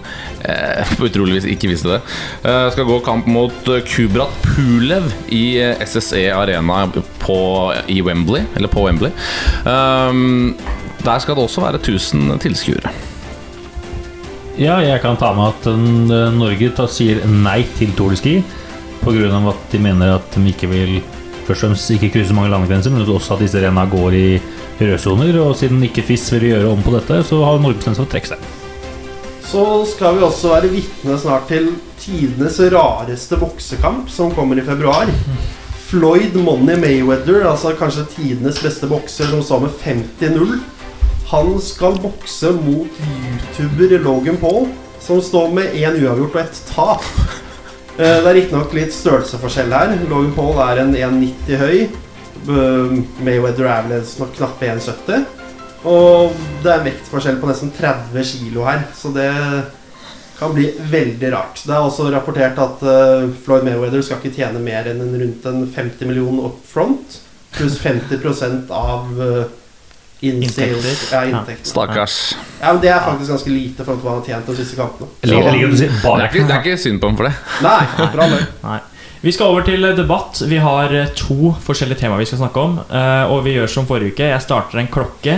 [laughs] utroligvis ikke visste det. Eh, skal gå kamp mot Kubrat Pulev i SSE Arena på, i Wembley, eller på Wembley. Der skal det også være 1000 tilskuere. Ja, jeg kan ta med at Norge sier nei til Tour de Ski pga. at de mener at de ikke vil først og fremst ikke krysse mange landegrenser, men også at disse renna går i rødsoner. Og siden ikke FIS vil gjøre om på dette, så har Norge bestemt seg for å trekke seg. Så skal vi også være vitne snart til tidenes rareste boksekamp, som kommer i februar. Floyd Money Mayweather, altså kanskje tidenes beste bokser, som står med 50-0. Han skal bokse mot youtuber Logan Paul, som står med én uavgjort og ett tap. Eh, Det er riktignok litt størrelsesforskjell her. Logan Paul er en 1,90 høy. Eh, Mayweather er vel en knappe 1,70. Og det er vektforskjell på nesten 30 kilo her, så det kan bli veldig rart. Det er også rapportert at eh, Floyd Mayweather skal ikke tjene mer enn rundt en 50 millioner up front, pluss 50 av uh, Inntekter. Ja, inntekter. Stakkars. Ja, men Det er faktisk ganske lite for hva han har tjent de siste kampene. Det er ikke, det er ikke synd på ham for det. Nei, bra. Nei. Vi skal over til debatt. Vi har eh, to forskjellige temaer vi skal snakke om. eh, Og vi gjør som forrige uke. Jeg starter en klokke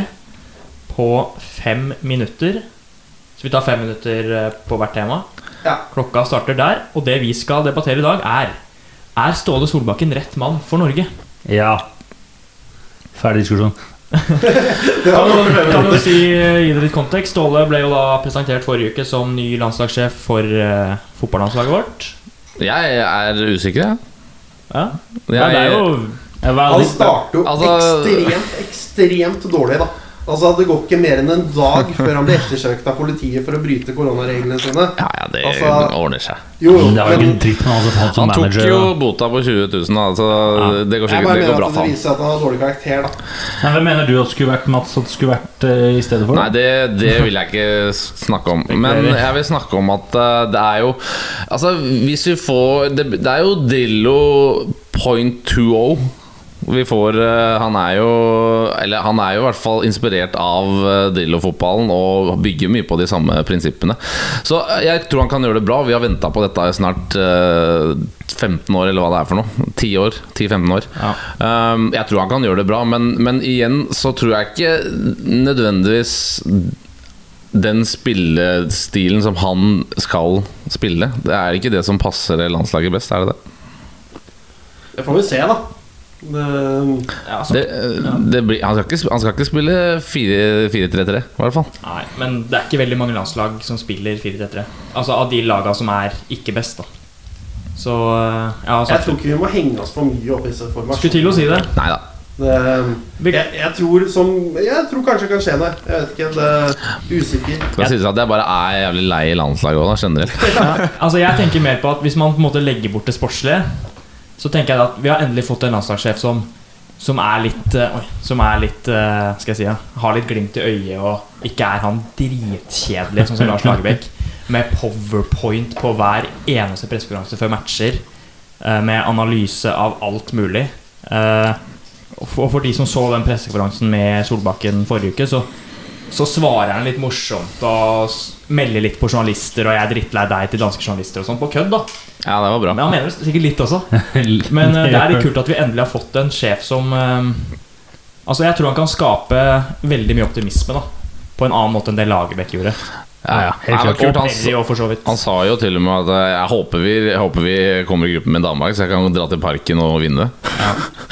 på fem minutter. Så vi tar fem minutter eh, på hvert tema. Ja. Klokka starter der. Og det vi skal debattere i dag, er Er Ståle Solbakken rett mann for Norge? Ja. Ferdig diskusjon. Kan du, kan du si, gi det litt kontekst? Ståle ble jo da presentert forrige uke som ny landslagssjef for uh, fotballandslaget vårt. Jeg er usikker, jeg. Ja. ja. Det er jo Han starter jo Altså- ekstremt, ekstremt dårlig, da. Altså, Det går ikke mer enn en dag [laughs] før han blir ettersøkt av politiet for å bryte koronareglene sine. Ja, ja, det Altså- ordner seg. Jo, Men det men ikke dritt med han, han som Han tok jo bota på 20 000, altså, ja. det går sikkert det går bra at ham. det viser at han har dårlig karakter. da Men Hvem mener du at skulle vært Mats at skulle vært uh, i stedet for? Nei, det, det vil jeg ikke snakke om. Men jeg vil snakke om at uh, det er jo Altså, hvis vi får Det, det er jo Drillo point 2.0 vi får eh, Han er jo Eller han er jo i hvert fall inspirert av eh, Drillo-fotballen og bygger mye på de samme prinsippene. Så eh, jeg tror han kan gjøre det bra. Vi har venta på dette i snart eh, 15 år, eller hva det er for noe. 10 år. 10-15 år. Ja. Um, jeg tror han kan gjøre det bra, men, men igjen så tror jeg ikke nødvendigvis den spillestilen som han skal spille. Det er ikke det som passer landslaget best, er det det? Det får vi se, da. Det, Ja, altså, det, det blir, han, skal ikke, han skal ikke spille 4-3-3, i hvert fall. Nei, men det er ikke veldig mange landslag som spiller 4-3-3. Altså av de laga som er ikke best, da. Så ja, jeg jeg tror ikke vi må henge oss for mye opp i disse Skulle til å si det. Nei da. Jeg, jeg tror som Jeg tror kanskje det kan skje det. Jeg vet ikke. Det er usikker. Skal sies at jeg bare er jævlig lei landslaget òg, generelt. Ja, altså Jeg tenker mer på at hvis man på en måte legger bort det sportslige, så tenker jeg at vi har endelig fått en landslagssjef som som er litt eh, som er litt eh, Skal jeg si ja, Har litt glimt i øyet og ikke er han dritkjedelig, sånn som Lars Lagerbäck. [laughs] Med powerpoint på hver eneste pressekonferanse før matcher. eh, Med analyse av alt mulig. Og for de som så den pressekonferansen med Solbakken forrige uke, så, så svarer han litt morsomt og melder litt på journalister. Og jeg er drittlei deg til danske journalister og sånn, på kødd, da. Ja, det var bra. Men han mener det sikkert litt også. [laughs] Men eh, det er litt kult at vi endelig har fått en sjef som eh, Altså Jeg tror han kan skape veldig mye optimisme da på en annen måte enn det Lagerbäck gjorde. Ja, ja. helt klart. kult, han, han sa jo til og med at eh, jeg håper, vi, jeg håper vi kommer i gruppen med Danmark, så jeg kan dra til parken og vinne.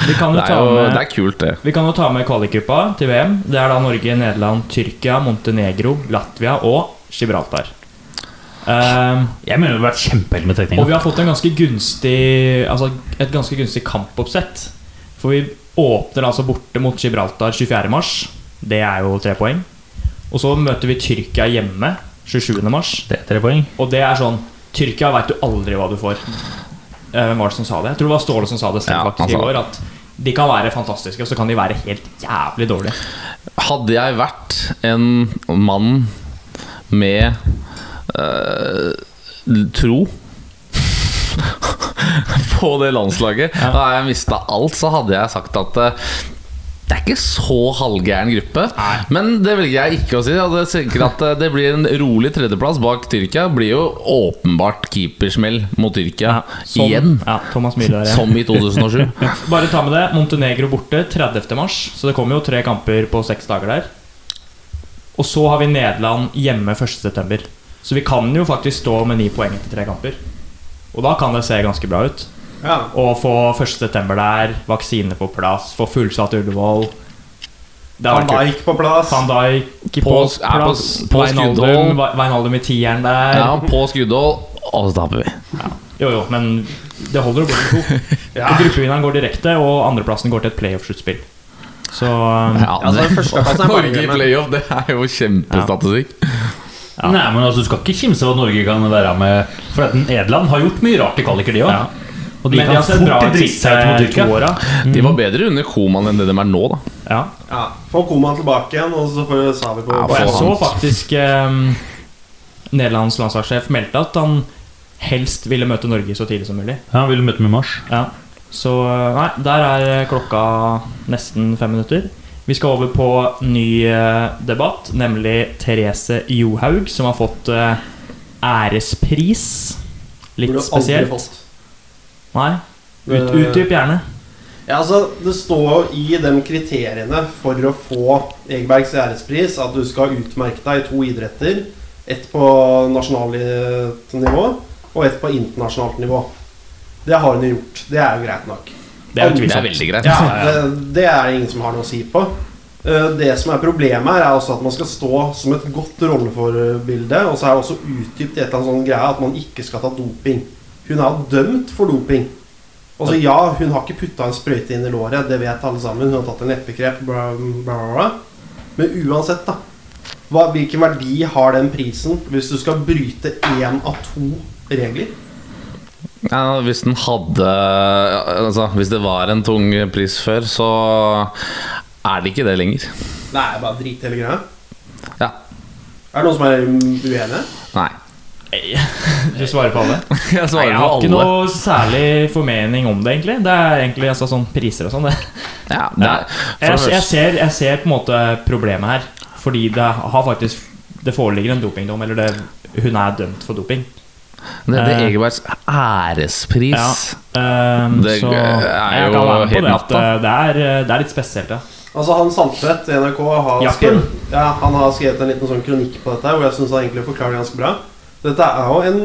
Vi kan jo Det er ta jo det er kult, det. Vi kan jo ta med kvalikgruppa til VM. Det er da Norge, Nederland, Tyrkia, Montenegro, Latvia og Gibraltar. Ehm, Jeg mener det hadde vært kjempeheldig med og vi har fått en ganske gunstig Altså et ganske gunstig kampoppsett. For vi åpner altså borte mot Gibraltar 24. mars. Det er jo tre poeng. Og så møter vi Tyrkia hjemme 27. mars. Det er tre poeng. Og det er sånn Tyrkia veit du aldri hva du får. Eh, Hvem var det som sa det? Jeg tror det var Ståle som sa det selv Ja, faktisk i går. At de kan være fantastiske, og så kan de være helt jævlig dårlige. Hadde jeg vært en mann med øh, tro [laughs] på det landslaget, Ja. da har jeg mista alt, så hadde jeg sagt at eh, det er ikke så halvgæren gruppe. Nei. Men det velger jeg ikke å si. Jeg tenker at eh, Det blir en rolig tredjeplass bak Tyrkia. Blir jo åpenbart keepersmell mot Tyrkia Som- igjen. Ja, Thomas Müller ja. Som i 2007. [laughs] Bare ta med det. Montenegro borte 30. mars. Så det kommer jo tre kamper på seks dager der. Og så har vi Nederland hjemme 1. september. Så vi kan jo faktisk stå med ni poeng etter tre kamper. Og da kan det se ganske bra ut. Ja. Og få 1. september der, vaksine på plass, få fullsatt Ullevål. Det Van. Dijk på plass. Van Dijk på, På- er på- plass. på Wijnaldum Veinaldum i tieren der. Ja, på skuddhold, og så taper vi. Jo, jo, men det holder å gå med to. [laughs] Ja. Gruppevinneren går direkte, og andreplassen går til et playoff-sluttspill. Så um, Ja, Altså, det- førsteplass er Norge i playoff, det er jo kjempestatistikk. Ja. Nei, men altså, Du skal ikke kimse av at Norge kan være med. For at Nederland har gjort mye rart i kvaliker, de òg. Og de Men de kan bra fort drite seg ut mot to Tyrkia. åra. De var bedre under Koman enn det de er nå, da. Ja. Ja. Få Koman tilbake igjen, og så får Savi på Ja, Og jeg så faktisk eh, Nederlands landslagssjef meldte at han helst ville møte Norge så tidlig som mulig. Ja, Han ville møte med Mars. Ja. Så nei, der er klokka nesten fem minutter. Vi skal over på ny eh, debatt, nemlig Therese Johaug, som har fått eh, ærespris. Litt spesielt. Nei, ut, Eh, utdyp gjerne. Ja, altså, Det står jo i de kriteriene for å få Egebergs ærespris at du skal utmerke deg i to idretter. Ett på nasjonalt nivå og ett på internasjonalt nivå. Det har hun gjort. Det er jo greit nok. Det er Det er veldig greit. Ja, det, det er det ingen som har noe å si på. Eh, Det som er problemet, her er også at man skal stå som et godt rolleforbilde. Og så er det også utdypt i et eller annet sånn greie at man ikke skal ta doping. Hun er dømt for doping. Altså Ja, hun har ikke putta en sprøyte inn i låret, det vet alle sammen. Hun har tatt en leppekrep, bla, bla, bla. Men uansett, da. Hva, hvilken verdi har den prisen hvis du skal bryte én av to regler? Ja, hvis den hadde Altså, hvis det var en tung pris før, så er det ikke det lenger. Nei, bare drit hele greia. Ja. Er det noen som er uenige? Nei. Du svarer på alle? [laughs] Jeg Nei, svarer jeg på har ikke noe særlig formening om det, egentlig. Det er egentlig altså, sånn priser og sånn. det. Ja, [laughs] det er, Jeg, jeg, ser, jeg ser på en måte problemet her. Fordi det har faktisk Det foreligger en dopingdom, eller det, hun er dømt for doping. det, det Eh, Egebergs ærespris. Um, Det så er jo helt det, natta. Det, det er, det er litt spesielt, ja. Altså Han Sandtvedt i NRK har skrevet, ja, han har skrevet en liten sånn kronikk på dette, hvor jeg syns han egentlig forklarer det ganske bra. Dette er jo en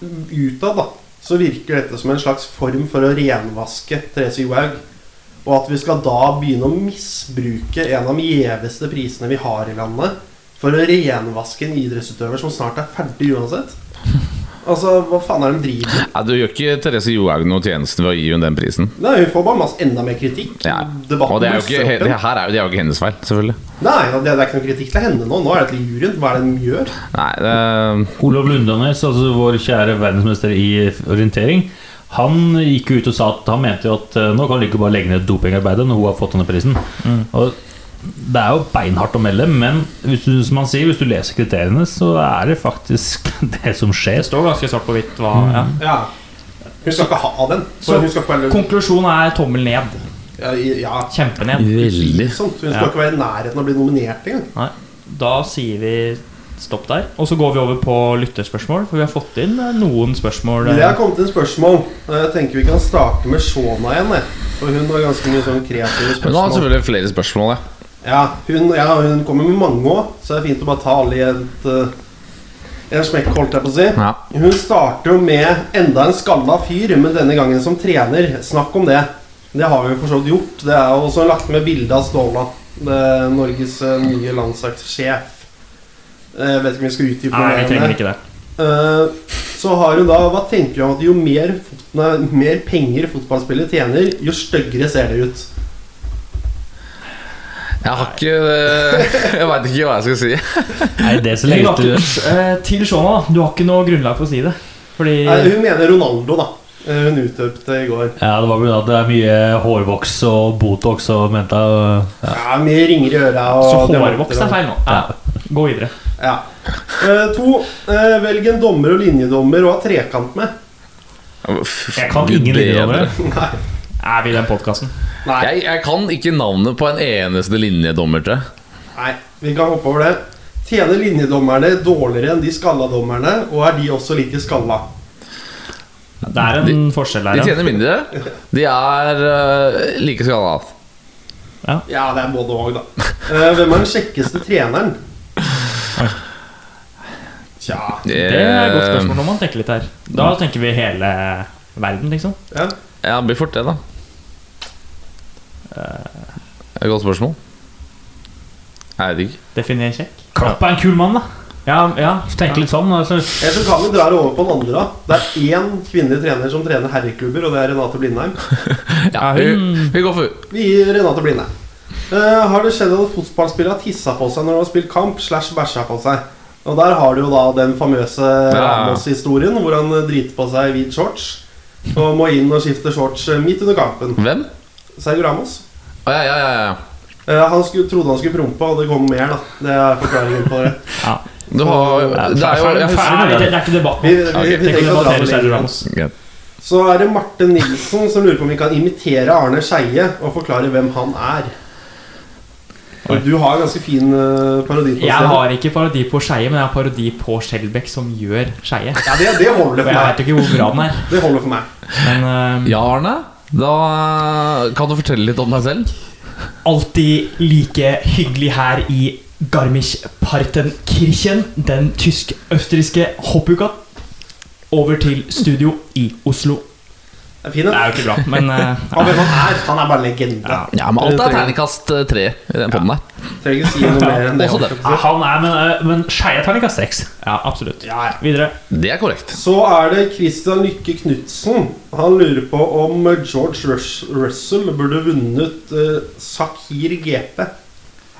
Utad da så virker dette som en slags form for å renvaske Therese Johaug. Og at vi skal da begynne å misbruke en av de gjeveste prisene vi har i landet, for å renvaske en idrettsutøver som snart er ferdig uansett. Altså, hva faen er det de driver med? Ja, du gjør ikke Therese Johaug noe tjeneste ved å gi henne den prisen. Nei, Hun får bare masse enda mer kritikk. Ja. Debatten Og det er jo ikke, det her er jo, det er jo ikke hennes feil, selvfølgelig. Nei, det er det er ikke noe kritikk til henne nå. Nå er det til juryen. Hva er det de gjør? Nei, det, Olav Lundanes, altså vår kjære verdensmester i orientering, han gikk ut og sa at han mente jo at eh, nå kan du ikke bare legge ned dopingarbeidet når hun har fått denne prisen. Og det er jo beinhardt å melde, men hvis du, som han sier, hvis du leser kriteriene, så er det faktisk [laughs] det som skjer. Det står ganske svart på hvitt hva ja. Ja. Hun skal ikke ha den. Så hun være Konklusjonen er tommel ned. ja, ja, Kjempened. veldig. Hun skal Ja. ikke være i nærheten av å bli nominert engang. Da sier vi stopp der. Og så går vi over på lytterspørsmål, for vi har fått inn eh, noen spørsmål. eh, Det har kommet inn spørsmål. Jeg tenker vi kan starte med Shona igjen. For hun har ganske mye sånn kreative spørsmål. nå har selvfølgelig flere spørsmål, ja. Ja, hun, ja, hun kommer med mange òg, så det er fint å bare ta alle i et uh, en smekk, holdt jeg på å si. ja. Hun starter jo med enda en skalla fyr, men denne gangen som trener. Snakk om det. Det har vi jo for så vidt gjort. Det er også lagt med bilde av Ståla. Det Norges eh, nye landslagssjef. Eh, Jeg vet ikke om vi skal utdype Nei, vi trenger ikke det. Eh, Så har hun da Hva tenker du om at jo mer, nei, mer penger fotballspillet tjener, jo styggere ser det ut? Jeg har ikke [laughs] Jeg veit ikke hva jeg skal si. [laughs] Nei, det så lenge du eh, Til Shona, da. Du har ikke noe grunnlag for å si det. Fordi Nei, hun mener Ronaldo, da. Eh, Hun utøpte i går. Ja, det var pga. at det er mye hårvoks og Botox og mente ja. Ja, Mye ringer i øra. Så og hårvoks er feil nå. Ja. Gå videre. Ja. Uh, to. Uh, velg en dommer og linjedommer å ha trekant med. Jeg kan ingen linjedommere. Er vi i den podkasten? Nei, Jeg, jeg kan ikke navnet på en eneste linjedommer, til. nei, vi kan hoppe over det. Tjener linjedommerne dårligere enn de skalla dommerne, og er de også like skalla? Det er en forskjell De der, ja. tjener mindre. De er uh, like skalla. Ja, det er både og, da. Uh, hvem er den kjekkeste treneren? Tja Det er et godt spørsmål når man tenker litt her. Da tenker vi hele verden, liksom. ja. Ja, det blir fort det, da. Det er et godt spørsmål. Jeg vet ikke. Definer kjekk. Kapp er en kul mann, da. Ja, ja. Tenk litt sånn. Altså. Jeg så kan vi dra det over på den andre. da Det er én kvinnelig trener som trener herreklubber, og det er Renate Blindheim. [laughs] Ja, vi, hun- vi går for Vi gir Renate Blindheim. Uh, har det skjedd at fotballspillere har tissa på seg når de har spilt kamp, slash bæsja på seg? Og der har du jo da den famøse Ramos-historien, hvor han eh, driter på seg i hvit shorts. Og må inn og skifte shorts eh, midt under kampen. Hvem? Sergio Ramos. Ja, ja, ja, ja. Eh, han skulle, trodde han skulle prompe, og det kom mer, da. Det er forklaringen på det. [laughs] ja. Du har Det er jo jeg det, er ikke debatt Vi, vi, vi, Tenk trenger ikke å dra debattere Sergio. Ramos. Så er det Marte Nilsen som lurer på om vi kan imitere Arne Skeie og forklare hvem han er. Og du har ganske fin eh, parodi på Jeg har ikke parodi på Skeie, men jeg har parodi på Skjelbæk som gjør Skeie. Ja, det, det holder for for jeg meg. vet ikke hvor bra den er. Det holder for meg. Men eh, Ja, Arne. Da kan du fortelle litt om deg selv. alltid like hyggelig her i Garmisch-Partenkirchen, den tysk-østerrikske hoppuka. Over til studio i Oslo. Det er fin, Det er jo ikke bra, men uh, [laughs] Han han er. Han er bare en legende. Ja. Ja, men alt er terningkast eh, tre i den podden der. Trenger ikke si noe mer enn det. Ja, han er, men, eh, men Skeie terningkast seks. ja, absolutt. Videre. Det er korrekt. Så er det Christian Lykke Knutsen. Han lurer på om George Rus Russell burde vunnet uh, Sakir GP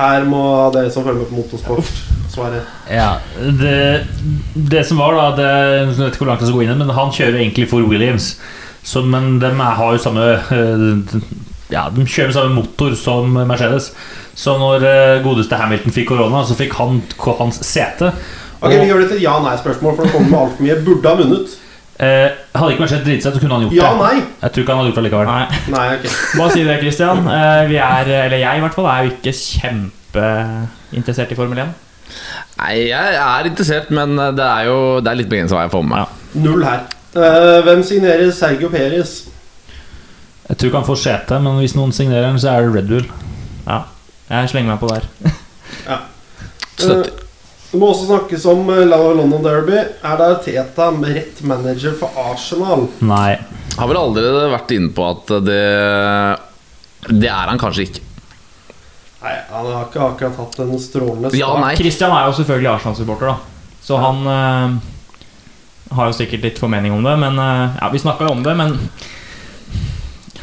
Her må dere som følger med på motorsport, svare. Ja, det, det som var da det, Jeg vet ikke hvor langt jeg skal gå inn i men Han kjører egentlig for Williams. Så, men de har jo samme eh, Ja, de kjører samme motor som Mercedes. Så når eh, godeste Hamilton fikk korona, så fikk han hans sete. Ok, Vi gjør det til ja-nei-spørsmål, for det kommer med altfor mye. Burde ha vunnet. Eh, hadde ikke Mercedes dritt seg, så kunne han gjort Ja, det. nei. Jeg tror ikke han hadde gjort det likevel. Nei, Nei, ok. [laughs] bare si det, Christian. Eh, Vi er, eller jeg i hvert fall, er jo ikke kjempeinteressert i Formel 1. Nei, jeg er interessert, men det er jo Det er litt begrenset hva jeg får med meg. Null her. Eh, hvem signerer Sergio Perez? Jeg tror ikke han får sete, men hvis noen signerer den, så er det Red Bull. Ja, jeg slenger meg på der. [laughs] Støtter. Eh, det må også snakkes om eh, London Derby. Er det Teta med rett manager for Arsenal? Nei. Har vel allerede vært inne på at det Det er han kanskje ikke. Nei, han har ikke akkurat hatt en strålende Ja, nei. Christian er jo selvfølgelig Arsenal-supporter, da. Så han eh, har jo sikkert litt formening om det. Men eh, ja, Vi snakka jo om det, men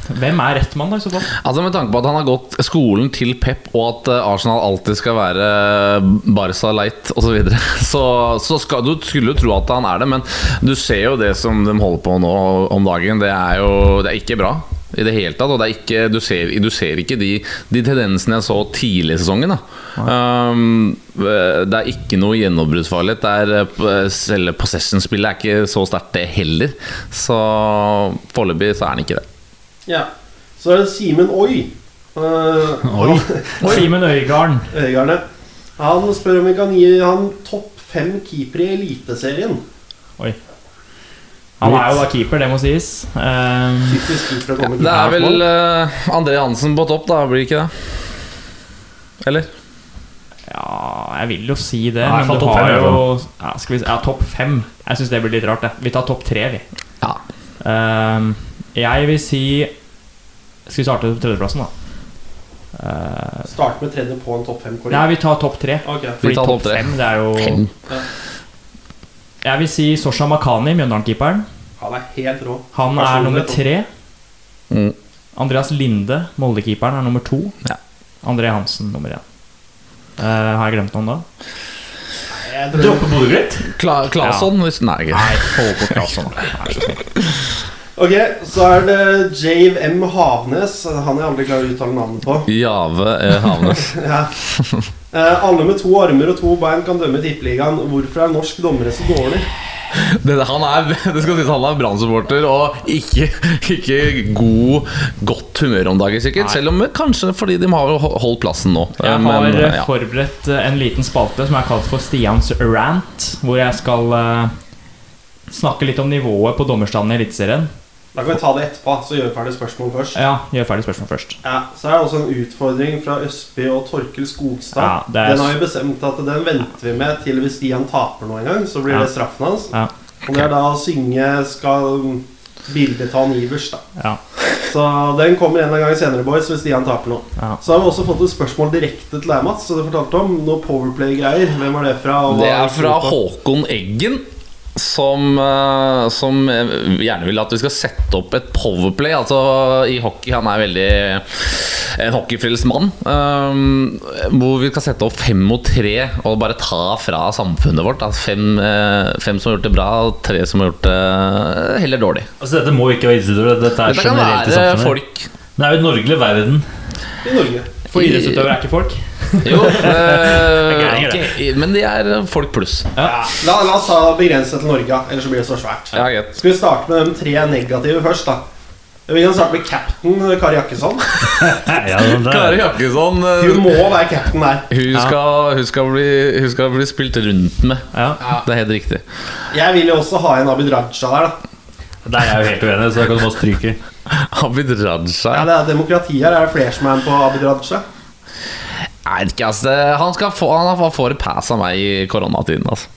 hvem er rett mann, da, så? Altså Med tanke på at han har gått skolen til Pep, og at eh, Arsenal alltid skal være Barca light osv., så, videre, [laughs] så så skal du skulle jo tro at han er det. Men du ser jo det som de holder på nå om dagen. Det er jo det er ikke bra i det hele tatt. Og det er ikke, du, ser, du ser ikke de, de tendensene jeg så tidlig i sesongen. Da. Um, det er ikke noe gjennombruddsfarlighet. Er, eh, Selve possession-spillet er ikke så sterkt, det heller. Så foreløpig så er han ikke det. Ja. Så er det Simen Oi. Uh, [laughs] Oi. Simen Øygarden. Øygarden. Han spør om vi kan gi han topp fem keepere i Eliteserien. Han er jo da keeper, det må sies. Um, komme Det er vel uh, André Hansen på topp, da, blir det ikke det? Eller? ja, jeg vil jo si det. Ja, men du har fem, jo ja, skal vi, ja, Topp fem. Jeg syns det blir litt rart. Det. Vi tar topp tre, vi. Ja. Um, jeg vil si Skal vi starte på tredjeplassen, da? Uh, Start med tredje på en topp fem-kåring. nei, vi tar topp tre. Okay. Fordi topp topp fem, det er jo Fem. Jeg vil si Sosha Makani, Mjøndalen-keeperen. Han er helt rå. Han er nummer tre. Mm. Andreas Linde, Molde-keeperen, er nummer to. Ja. André Hansen nummer én. Uh, har jeg glemt noen da? Droppe Bodø-Glimt? Kla Claesson? hvis- Nei. Nei, hold på Claesson. Ok, så er det Jave M. Havnes. Han har jeg aldri klart å uttale navnet på. Jave eh, Havnes. [laughs] Ja. [laughs] Eh, alle med to armer og to bein kan dømme Tippeligaen. Hvorfor er norsk dommere så dårlig? Det, han er, det skal sies han er Brann-supporter og ikke, ikke god, godt humør om dagen, sikkert. Nei. Selv om kanskje fordi de har holdt plassen nå. Jeg Men, har eh, ja. forberedt eh, en liten spalte som er kalt for Stians rant, hvor jeg skal uh, snakke litt om nivået på dommerstanden i Eliteserien. Da kan vi ta det etterpå, så gjør vi ferdig spørsmål først. Ja, gjør ferdig spørsmål først. Ja, Så er det også en utfordring fra Østby og Torkel Skogstad. Ja, er- Den har vi bestemt at den venter vi med til hvis Stian taper nå en gang. Så blir Ja. det straffen hans. Ja. Og det er da å synge 'Skal bildet ta han Ivers', da. Ja. Så den kommer en gang senere, boys, hvis Stian taper nå. Ja. Så har vi også fått et spørsmål direkte til deg, Mats. Så du fortalte om noe Powerplay-greier. Hvem er det fra? Det er fra? Håkon Eggen. Som, eh, som gjerne vil at vi skal sette opp et powerplay. Altså i hockey. Han er veldig en hockeyfrelst mann. Um, hvor vi skal sette opp fem mot tre og bare ta fra samfunnet vårt. Altså fem, eh, fem som har gjort det bra, og tre som har gjort det heller dårlig. Altså, dette må ikke være idrettsutøvere. Dette er Dette kan være folk Det er jo Norge eller verden. I Norge. For idrettsutøvere er ikke folk. [laughs] Jo, eh, gærninger, men de er folk pluss. Ja. La, la oss ta begrense til Norge, ellers så blir det så svært. Ja, greit. Skal vi starte med de tre negative først, da? Vi kan starte med cap'n Kari Jakkesson. [laughs] [laughs] Ja, det Kari Jakkesson eh, Hun må være cap'n der. Hun skal, hun, skal bli, hun skal bli spilt rundt med. Ja. Det er helt riktig. Jeg vil jo også ha en Abid Raja der, da. der er jeg jo helt uenig, så da kan bare stryke. Abid Raja Ja, det er demokrati her. Er det flere som er med på Abid Raja? Nei, ikke, altså, Han skal få Han fått et pass av meg i koronatiden. Altså.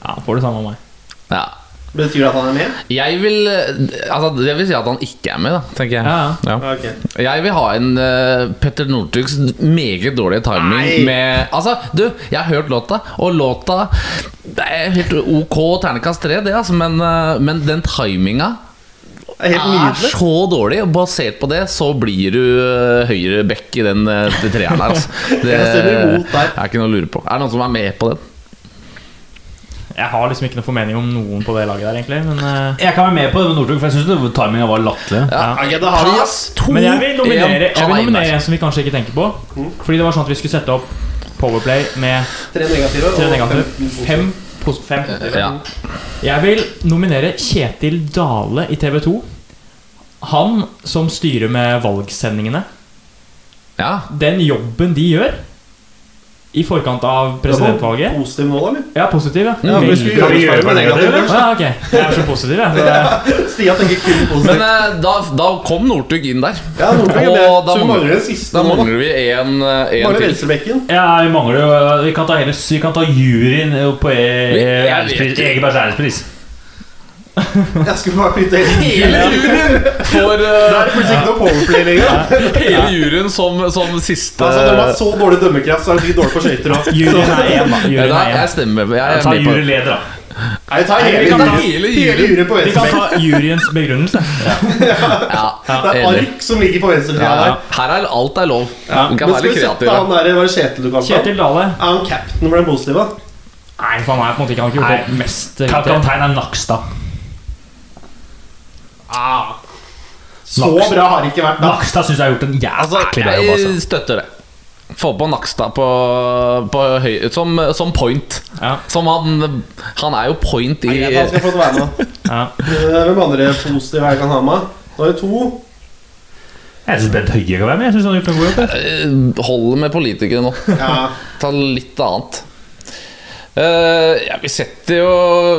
ja, får det samme av meg. Ja. Betyr det at han er med? Jeg vil altså, Det vil si at han ikke er med, da, tenker jeg. Ja, Ja. Ok. Jeg vil ha en uh, Petter Northugs meget dårlige timing Nei. med Altså, du, jeg har hørt låta, og låta Det er helt ok ternekast tre, det, altså, men, uh, men den timinga er helt er nydelig. så dårlig. og Basert på det så blir du eh, høyre back i den eh, treeren [laughs] der. Altså. Det er ikke noe å lure på. Er det noen som er med på den? Jeg har liksom ikke noe formening om noen på det laget der, egentlig. Men, uh... Jeg kan være med på det med Northug, for jeg syns timinga var latterlig. Ja. Ja. to, men jeg vil nominere, jeg vil er nominere en som vi kanskje ikke tenker på. Fordi det var sånn at vi skulle sette opp Powerplay med Tre negative tre og negative. 15 positive. Fem, pos fem positive. Ja. Jeg vil nominere Kjetil Dale i TV 2. Han som styrer med valgsendingene. ja. Den jobben de gjør i forkant av presidentvalget Positiv nå, da, eller? Ja, positiv, ja. Ja, men skal vi gjøre det med negativ først? ja, ok. Jeg er så positiv, jeg. Ja. [laughs] Stian tenker kun Men positivt. eh, da, da kom Northug inn der. Ja, Nordtug er og da Så vi mangler- den siste Da nå, da. mangler vi en, eh, en Mangler til. Ja, vi mangler jo Vi kan ta, hele, vi kan ta juryen på jeg vet Egebergs ærespris. [laughs] Jeg skulle bare flytte Hele hele juryen for Det eh, er plutselig ikke noe powerplay lenger. [laughs] Hele juryen som, som siste Altså, De har så dårlig dømmekraft, så er de dårlige på skøyter òg. Juryen er én, da. Juryen er jeg stemmer. Jeg Jeg tar med på det. juryleder, da. Nei, ta Nei, hele, hele hele juryen på Vi kan ta juryens begrunnelse. Ja, [laughs] Det er ark som ligger på venstresida Ja, der. her er alt er lov. Ja. Kan Men skal vi litt sette han der Var det Kjetil du kalte han? Kjetil Dale. Er han captain for den positive? Nei, for han er på en måte ikke Han har ikke gjort det mest. Kaptein er Nakstad. Så bra har det ikke vært, da. Nakstad syns jeg har gjort en Altså, jævlig bra jobb. jeg Altså. støtter det. Få på Nakstad på, på høy, som, som point. Ja. Som han Han er jo point i Han skal få være med. [laughs] Ja. Eh, Hvem andre positive her kan ha med? Nå er det to. Jeg syns Bent Høie kan være med. Jeg synes han har gjort en god jobb. Eh, Holder med politikere nå. Ja. Ta litt annet. Eh, ja, vi setter jo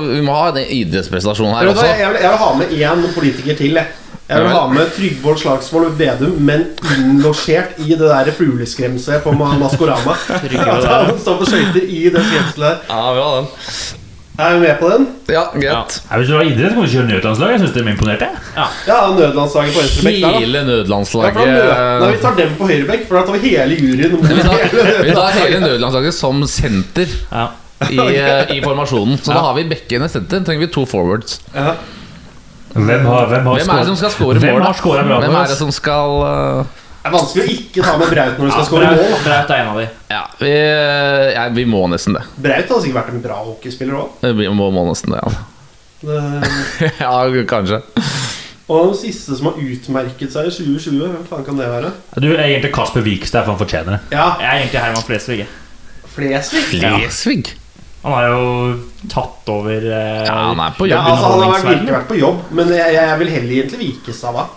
Vi må ha en idrettsprestasjon her du også. Jeg vil, jeg vil ha med én politiker til. Jeg, jeg vil Ja ha med Trygvold Slagsvold Vedum, men innlosjert i det der fugleskremselet på Maskorama. [laughs] At han står på skøyter i det skremselet der. Ja, vi har den. Er vi med på den? Ja, greit. Ja, hvis du har idrett, kan du kjøre nødlandslag. Jeg syns de imponerte. Ja. Ja, nødlandslaget på venstrebekk. Hele nødlandslaget Ja, Nei, vi tar dem på høyrebekk, for da tar vi hele juryen. vi tar, [laughs] hele vi tar hele nødlandslaget som senter Ja. I, [laughs] eh, i formasjonen. Så da har vi bekkene senter. trenger vi to forwards. Ja. Hvem har, hvem har Hvem er det som skal score mål? da? Hvem er det som skal uh... Det er vanskelig å ikke ta med Braut når du skal Ja, skåre mål. Braut er en av de. Ja, vi, ja, vi må nesten det. Braut hadde sikkert vært en bra hockeyspiller òg. Vi må, må nesten det, ja. [laughs] ja, kanskje. Og den siste som har utmerket seg i 2020, hvem faen kan det være? Du er egentlig Kasper Wikstad, for han fortjener det. Ja, Jeg er egentlig Herman Flesvig. Flesvig. Flesvig? Han har jo tatt over eh, Ja, han er på Ja, jobb. altså, han har vært, virkelig vært på jobb, men jeg, jeg vil heller egentlig vike da.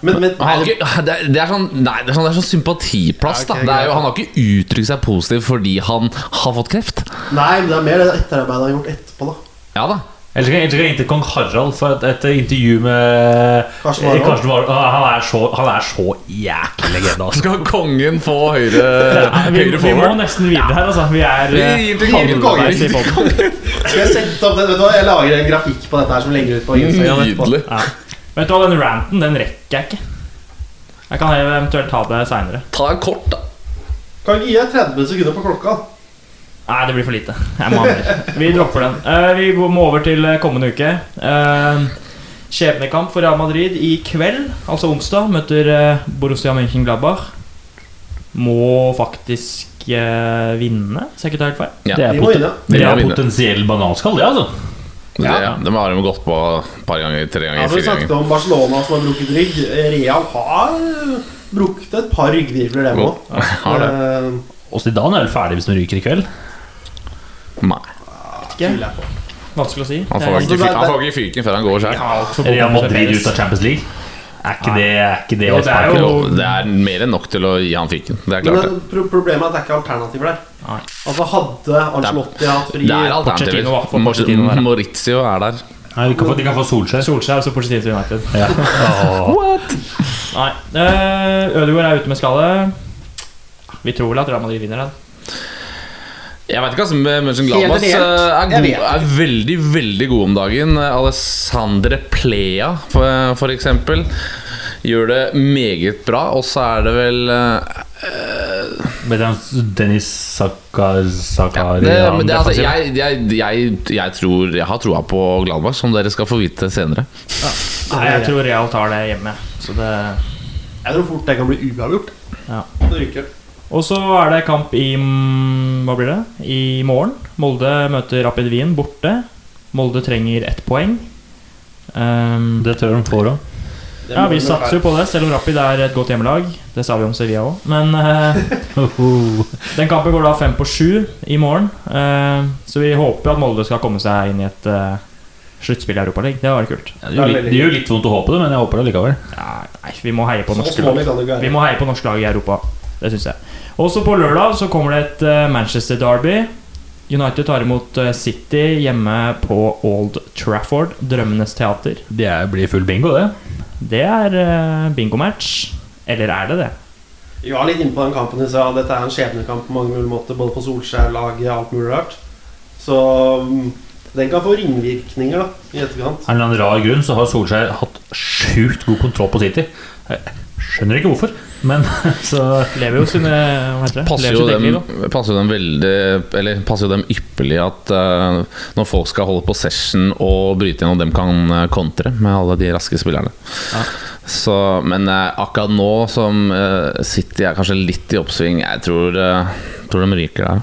Men, men Han det, er, det er sånn Nei, det er sånn, det er sånn sympatiplass. Ja, okay, da det er jo. Han har ikke uttrykt seg positivt fordi han har fått kreft. Nei, men det er mer det etterarbeidet han har gjort etterpå, da. Ja da. Ellers skal jeg til kong Harald for et, et intervju med Karsten Warholm. Eh, Karsten Warholm. Han, er så, han er så jæklig legende, altså. Skal kongen få høyre, Ja, vi, høyre vi må nesten videre her, altså. Vi er Vi eh, til kongen. i podden. Skal jeg sette opp det? Vet du hva, Jeg lager en grafikk på dette her som legger ut på Instagram. Nydelig. Ja. Vet du hva, den ranten, den rekker jeg ikke. Jeg kan eventuelt ta det seinere. Ta en kort, da. Kan ikke gi deg 30 sekunder på klokka? Nei, det blir for lite. Jeg må ha mer. [laughs] Vi dropper den. Uh, vi går- må over til eh, kommende uke. Uh, Skjebnekamp for Real Madrid i kveld, altså onsdag, møter uh, Borussia Mönchengladbach. Må faktisk eh, vinne, så jeg ikke tar helt feil. Ja. Det er, De må pot vinne. det De er potensiell bananskall, det, altså. Det, ja. De har de gått på et par ganger, tre ganger, fire ganger vi snakket om Barcelona som har brukket rygg. Real har brukket et par ryggvirvler, dem òg. [laughs] Og Zidane er vel ferdig hvis han ryker i kveld. Nei. Ikke? Vanskelig å si. Han får ikke, fyr- han får ikke fyken før han går sjøl. Real Madrid ut av Champions League. Er ikke det, er ikke det det er jo- Det er mer enn nok til å gi han fyken. Det er klart Men det, problemet er at det er ikke alternativer der. Altså Hadde Ancelotti hatt fri Det er alternativer. Maurizio er der. Nei, de kan få, de kan få Solskjær. Solskjær og så Pochettino til United. Ja. [laughs] Åh. Nei. Uh, Ødegaard er ute med skade. Vi tror vel at Real Madrid vinner den. Jeg vet ikke altså, som Mönchengladbach er, god, er veldig, veldig god om dagen. Alessandre Plea, for, for eksempel, gjør det meget bra. Og så er det vel eh, du, Dennis Sakari altså, jeg, tror Jeg har troa på Gladbach, som dere skal få vite senere. Nei, jeg tror Real tar det hjemme. Så det Jeg tror fort det kan bli uavgjort. Ja. Det ryker. Og så er det kamp i Hva blir det? I morgen. Molde møter Rapid Wien borte. Molde trenger ett poeng. Um, Det tror jeg de får òg. Ja, vi satser jo på det, selv om Rapid er et godt hjemmelag. Det sa vi om Sevilla òg. Men uh, [laughs] den kampen går da fem på sju i morgen. Uh, så vi håper at Molde skal komme seg inn i et uh, sluttspill i Europaligaen. Det var kult. Det gjør litt- det gjør litt vondt å håpe det, men jeg håper det likevel. Ja, nei, vi må heie på norske lag. Vi må heie på norske lag i Europa. Det syns jeg. Også på lørdag så kommer det et eh, Manchester Derby. United tar imot eh, City hjemme på Old Trafford. Drømmenes teater. Det er- blir full bingo, det. Det er uh, bingomatch. Eller er det det? Vi var litt inne på den kampen i stad. Dette er en skjebnekamp på mange mulige måter. Både for Solskjær-laget og alt mulig rart. Så mm, den kan få ringvirkninger da i etterkant. Av en eller annen rar grunn så har Solskjær hatt sjukt god kontroll på City. Jeg skjønner ikke hvorfor, men [laughs] så Lever jo sine Hva heter det? Passer jo, dem, liv, passer jo dem veldig Eller passer jo dem ypperlig at uh, når folk skal holde på session og bryte gjennom, dem kan eh, kontre med alle de raske spillerne. Ja. Så, men uh, akkurat nå som uh, City er kanskje litt i oppsving, jeg tror, uh, tror de ryker der.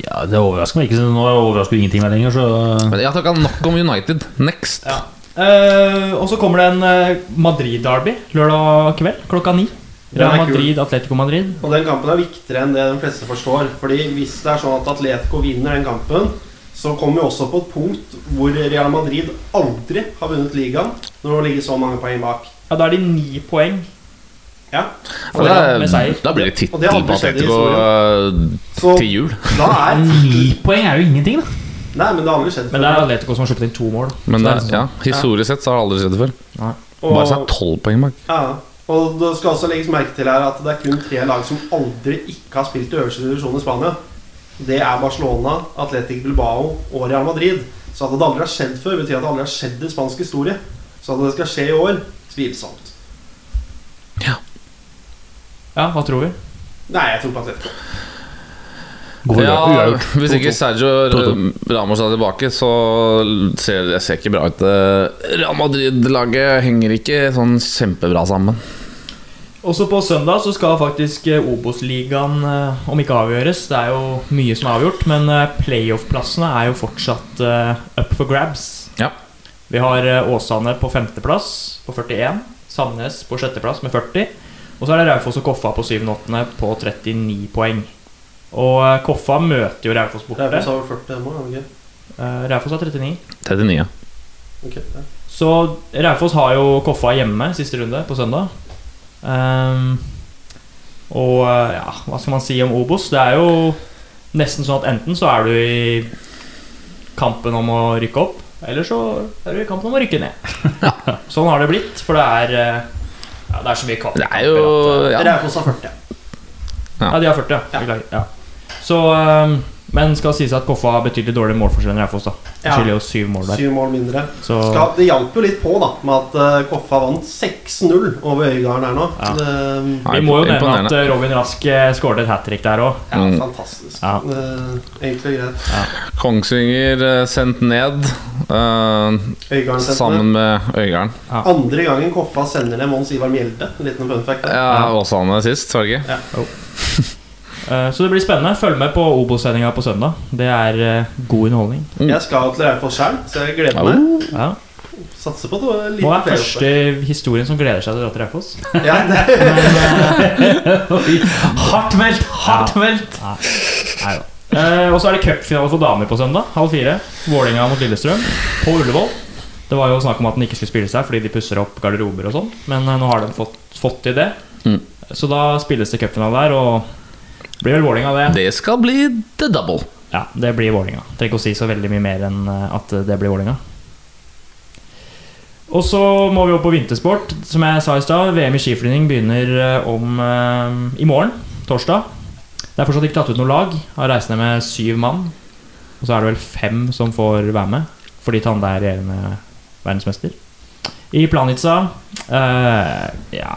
Ja, det overrasker meg ikke. Nå overrasker ingenting meg lenger, så Men jeg har snakka nok om United. Next. Ja. Eh, og så kommer det en eh, Madrid-derby lørdag kveld klokka ni. Er Real kul. Madrid, Atletico Madrid. Og den kampen er viktigere enn det de fleste forstår. Fordi hvis det er sånn at Atletico vinner den kampen, så kommer vi også på et punkt hvor Real Madrid aldri har vunnet ligaen når det ligger så mange poeng bak. Ja, Da er de ni poeng Ja, Og det, med seier. da blir det tittel på Atletico eh, til jul. da er [laughs] Ni poeng er jo ingenting, da. Nei, men det har aldri skjedd før. Men det er Atletico som har sluppet inn to mål. da. Men det, ja, historisk sett så har det aldri skjedd før. Og- Bare seg tolv poeng bak. Ja, og det skal også legges merke til her at det er kun tre lag som aldri ikke har spilt i øverste divisjon i Spania. Det er Barcelona, Atletic Bilbao og Real Madrid. Så at det aldri har skjedd før, betyr at det aldri har skjedd i spansk historie. Så at det skal skje i år, tvilsomt. Ja, hva tror vi? Nei, jeg tror på Atletico. Gå for Ja, uavgjort. hvis ikke Sergio Ramos er tilbake, så ser det ser ikke bra ut. Eh, Real Madrid-laget henger ikke sånn kjempebra sammen. Også på søndag så skal faktisk eh, Obos-ligaen, eh, om ikke avgjøres Det er jo mye som er avgjort, men playoff-plassene er jo fortsatt up for grabs. Ja. Vi har Åsane på femteplass på 41. Sandnes på sjetteplass med 40. Og så er det Raufoss og Koffa på syvende og åttende på 39 poeng. Og eh, Koffa møter jo Raufoss borte. Raufoss har vel 40 hjemme, Okay. Eh, Raufoss har 39. 39. ja. Okay, ja. Så Raufoss har jo Koffa hjemme siste runde på søndag. Um, og eh, ja, hva skal man si om Obos? Det er jo nesten sånn at enten så er du i kampen om å rykke opp, eller så er du i kampen om å rykke ned. [laughs] sånn har det blitt, for det er ja, Det er så mye kamp. Det er jo ja. Raufoss har 40. Ja, de har 40, ja. Ja. Beklager. Ja. Så ehm, Men skal sies at Koffa har betydelig dårligere målforskjell enn Raufoss. Ja. skiller jo syv mål der. Syv mål mindre. Så Skal, det hjalp jo litt på da med at eh, Koffa vant 6-0 over Øygarden her nå. Ja. Det, vi må jo nevne at eh, Robin Rask eh, skåret et hat trick der òg. ja, Mm. fantastisk. Ja. Eh, enkelt og greit. Kongsvinger sendt ned Uh, sammen med Øygarden. Andre gangen Koffa sender ned Mons Ivar Mjelde. En liten fun fact. der. Ja, Åsane sist, var det ikke? Eh, Så det blir spennende. Følg med på Obo-sendinga på søndag. Det er eh, god underholdning. Mm. Jeg skal til Raufoss sjøl, så jeg gleder meg. Ja. Satser på det litt Nå er flere første historien som gleder seg til å dra til Raufoss. [laughs] Ja, det, [laughs] Hardt meldt! Hardt meldt! Neida. Eh, og så er det cupfinale for damer på søndag. Halv fire. Vålerenga mot Lillestrøm på Ullevål. Det var jo snakk om at den ikke skulle spille seg fordi de pusser opp garderober og sånn, men eh, nå har de fått, fått til det. Mm. Så da spilles det cupfinale der, og det blir vel Vålinga det. Det skal bli the double. Ja, det blir Vålinga Trenger ikke å si så veldig mye mer enn eh, at det blir Vålinga Og så må vi opp på vintersport. Som jeg sa i stad, VM i skiflygning begynner eh, om eh, i morgen, torsdag. Det er fortsatt ikke tatt ut noe lag. Har reist ned med syv mann. Og så er det vel fem som får være med, fordi Tande er regjerende verdensmester. I Planica eh, Ja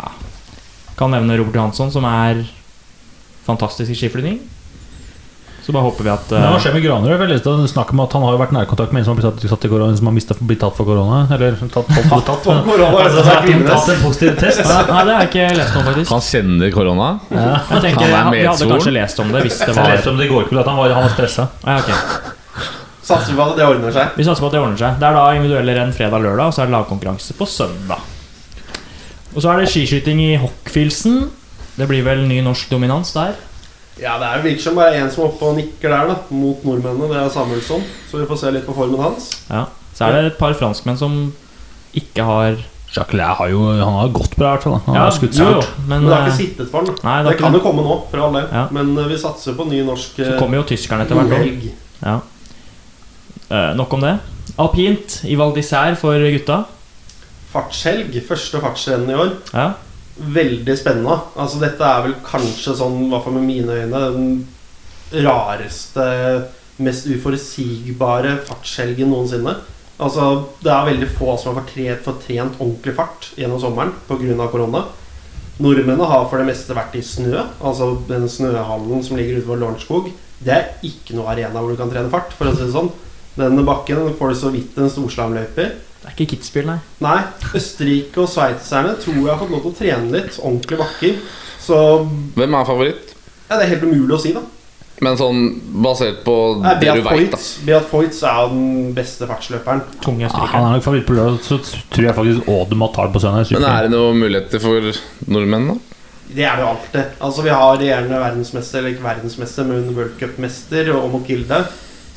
Kan nevne Robert Johansson, som er fantastisk skiflygning. Så bare håper vi at uh, hva eh, skjer med Granerød? Jeg snakk om at han har jo vært i nærkontakt med en som har blitt tatt, tatt i korona, som har mistet, blitt tatt for korona. Eller tatt, tatt, tatt, tatt, for korona, [laughs] Altså, det er tatt, en positiv test. Nei, nei, det har jeg ikke lest om, faktisk. Han kjenner korona. Jeg tenker, Han er Vi hadde kanskje lest om det hvis det Jeg var leste om det i går kveld, at han var, han var stressa. ja, okay. Satser på at det ordner seg. Vi satser på at det ordner seg. Det er da individuelle renn fredag-lørdag, og så er det lagkonkurranse på søndag. Og så er det skiskyting i Hockfilsen. Det blir vel ny norsk dominans der. Ja, Det er jo virker som bare én som er oppe og nikker der, da mot nordmennene. Det er Samuelsson. Så vi får se litt på formen hans. Ja. Så er det et par franskmenn som ikke har Jacquelin har jo Han har gått bra, i hvert fall. Han Ja, har skutt jo, men Men det har ikke eh, sittet for ham. Det, Det kan ikke jo komme nå, for all del. Ja. Men eh, vi satser på ny norsk Så eh, kommer jo tyskerne etter hvert òg. Ja. Eh, nok om det. Alpint i Val d'Isère for gutta. Fartshelg. Første fartsrenn i år. Ja. Veldig spennende. Altså Dette er vel kanskje sånn, i hvert fall med mine øyne, den rareste, mest uforutsigbare fartshelgen noensinne. Altså Det er veldig få som har fortrent, fortrent ordentlig fart gjennom sommeren pga. korona. Nordmennene har for det meste vært i snø. Altså den snøhallen som ligger ute ved Lørenskog. Det er ikke noe arena hvor du kan trene fart, for å si det sånn. Denne bakken får du så vidt en storslalåmløyper. Det er ikke Kitzbühel, nei. Nei, Østerrike og sveitserne tror jeg har fått lov til å trene litt. Ordentlige bakker. Så Hvem er favoritt? ja, det er helt umulig å si, da. Men sånn basert på Nei, det Beat du veit, da. Beat Foitz er jo den beste fartsløperen. Tunge Ja, han er nok favoritt på lørdag, så tror jeg faktisk Aude må ta det på søndag. Men er det noen muligheter for nordmenn, da? Det er det jo alltid. Altså Vi har regjerende verdensmester, eller ikke verdensmester, men World Cup-mester og Mokilde,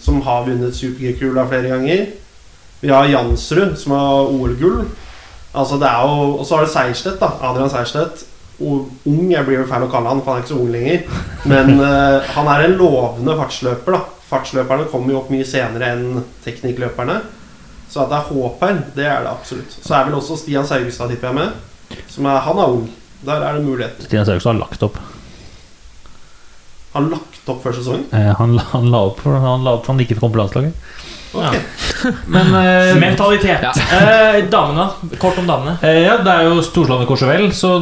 som har vunnet Super-G-kula flere ganger. Vi har Jansrud, som har OL-gull. Altså det er jo Og så har det Seierstedt, da. Adrian Seierstedt. Ung, jeg blir vel feil å kalle han, for han er ikke så ung lenger. Men uh, [laughs] han er en lovende fartsløper, da. Fartsløperne kommer jo opp mye senere enn teknikkløperne. Så at det er håp her, det er det absolutt. Så er vel også Stian Saugstad, tipper jeg, med. Som er, han er ung. Der er det mulighet. Stian Saugstad har lagt opp. Har lagt opp før sesongen? Eh, han, han la opp for han la opp for han ikke kom på landslaget. Ja. [laughs] Men uh, Mentalitet. Ja. Uh, damene. Kort om damene. Uh, ja, det er jo Storslandet Courchevel, så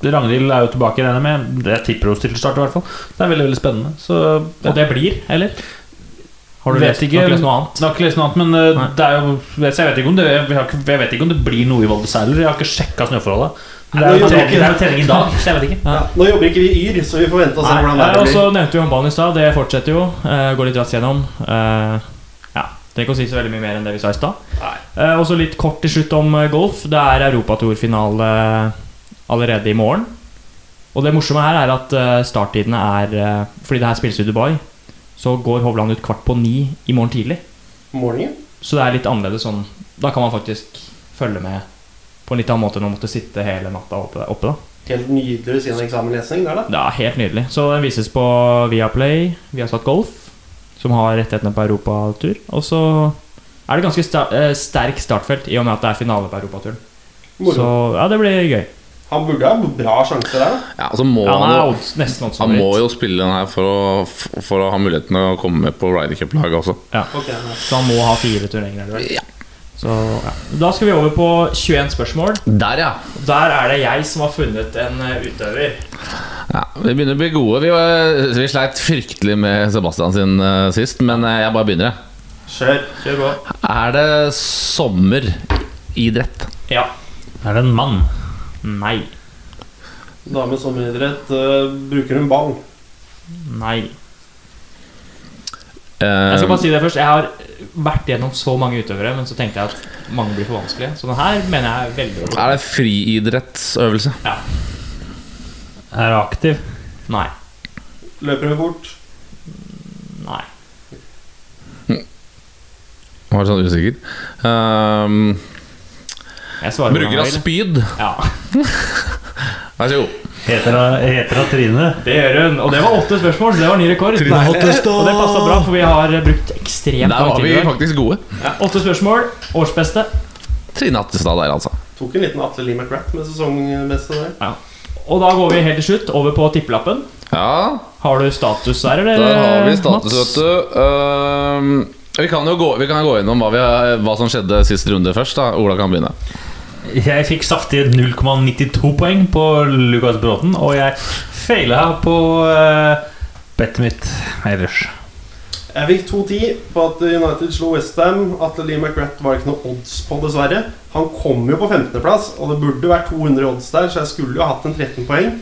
Ragnhild er jo tilbake, regner med. Jeg tipper hun stiller start, i hvert fall. Det er veldig veldig spennende. Så Og det blir, eller? Har du Vet lest, ikke. lest noe annet? Jeg har ikke lest noe annet, men uh, det er jo jeg vet, ikke om det, jeg, har jeg vet ikke om det blir noe i Val d'Isère. Jeg har ikke sjekka snøforholdet. Det er, jo trening, i dag, [laughs] så jeg vet ikke. Ja. Ja, nå jobber ikke vi i Yr, så vi får vente og se Nei, hvordan det blir. og så nevnte vi håndballen i stad. Det fortsetter jo. Uh, går litt raskt gjennom. Uh, ja, Trenger ikke å si så veldig mye mer enn det vi sa i stad. Eh, og så litt kort til slutt om eh, golf. Det er Europatorfinale allerede i morgen. Og det morsomme her er at eh, starttidene er eh, Fordi det her spilles i Dubai, så går Hovland ut kvart på ni i morgen tidlig. Morgenen? Så det er litt annerledes sånn Da kan man faktisk følge med på en litt annen måte enn å måtte sitte hele natta oppe. oppe da. Helt nydelig siden eksamenlesning der, da. Er helt nydelig. Så den vises på Viaplay, Viasat Golf, som har rettighetene på europatur. Og så er det ganske sta eh, sterk startfelt i og med at det er finale på europaturen. Så ja, det blir gøy. Han burde ha bra sjanse der. Ja, altså må Ja, han han, jo, han må jo spille den her for å, for å ha muligheten til å komme med på Ryder Cup-laget også. Ja. Så han må ha fire turneringer. er? Ja. Så, ja. Da skal vi over på 21 spørsmål. Der, ja. Der er det jeg som har funnet en eh, utøver. ja. Vi begynner å bli gode. Vi, var, vi sleit fryktelig med Sebastian sin uh, sist, men eh, jeg bare begynner. jeg. Kjør. Kjør på. Er det sommeridrett? Ja. Er det en mann? Nei. Dame sommeridrett. Uh, bruker hun ball? Nei. Uh, Jeg skal bare si det først. Jeg har vært gjennom så mange utøvere, men så tenkte jeg at mange blir for vanskelige. Så den her mener jeg er veldig bra. er det friidrettsøvelse? Er du aktiv? Nei. Løper du fort? Nei. Var sånn usikker. Um, Jeg svarer bruker av jeg spyd. Ja, [laughs] Vær så god. Heter hun Trine? det gjør hun. Og det var åtte spørsmål, så det var ny rekord. Trine. Hottestad. Og det passa bra, for vi har brukt ekstremt Der lang var tid. vi faktisk gode. Ja, åtte spørsmål. Årsbeste. Trine Hattestad der, altså. Tok en liten Atle Lee McGrath med sesongbeste der. Og da går vi helt til slutt over på tippelappen. Ja, Har du status der, eller? der har vi status, Mats? vet du. Uh, vi kan jo gå, vi kan gå gjennom hva, vi hva som skjedde sist runde først. da Ola kan begynne. Jeg fikk saftige 0,92 poeng på Lukas Bråten, og jeg feila på uh, bettet mitt ellers. Jeg fikk 2-10 på at United slo Westham. Atle Lee McGrath var ikke noe odds på, dessverre. Han kom jo på 15.-plass, og det burde vært 200 odds der, så jeg skulle jo hatt en 13 poeng.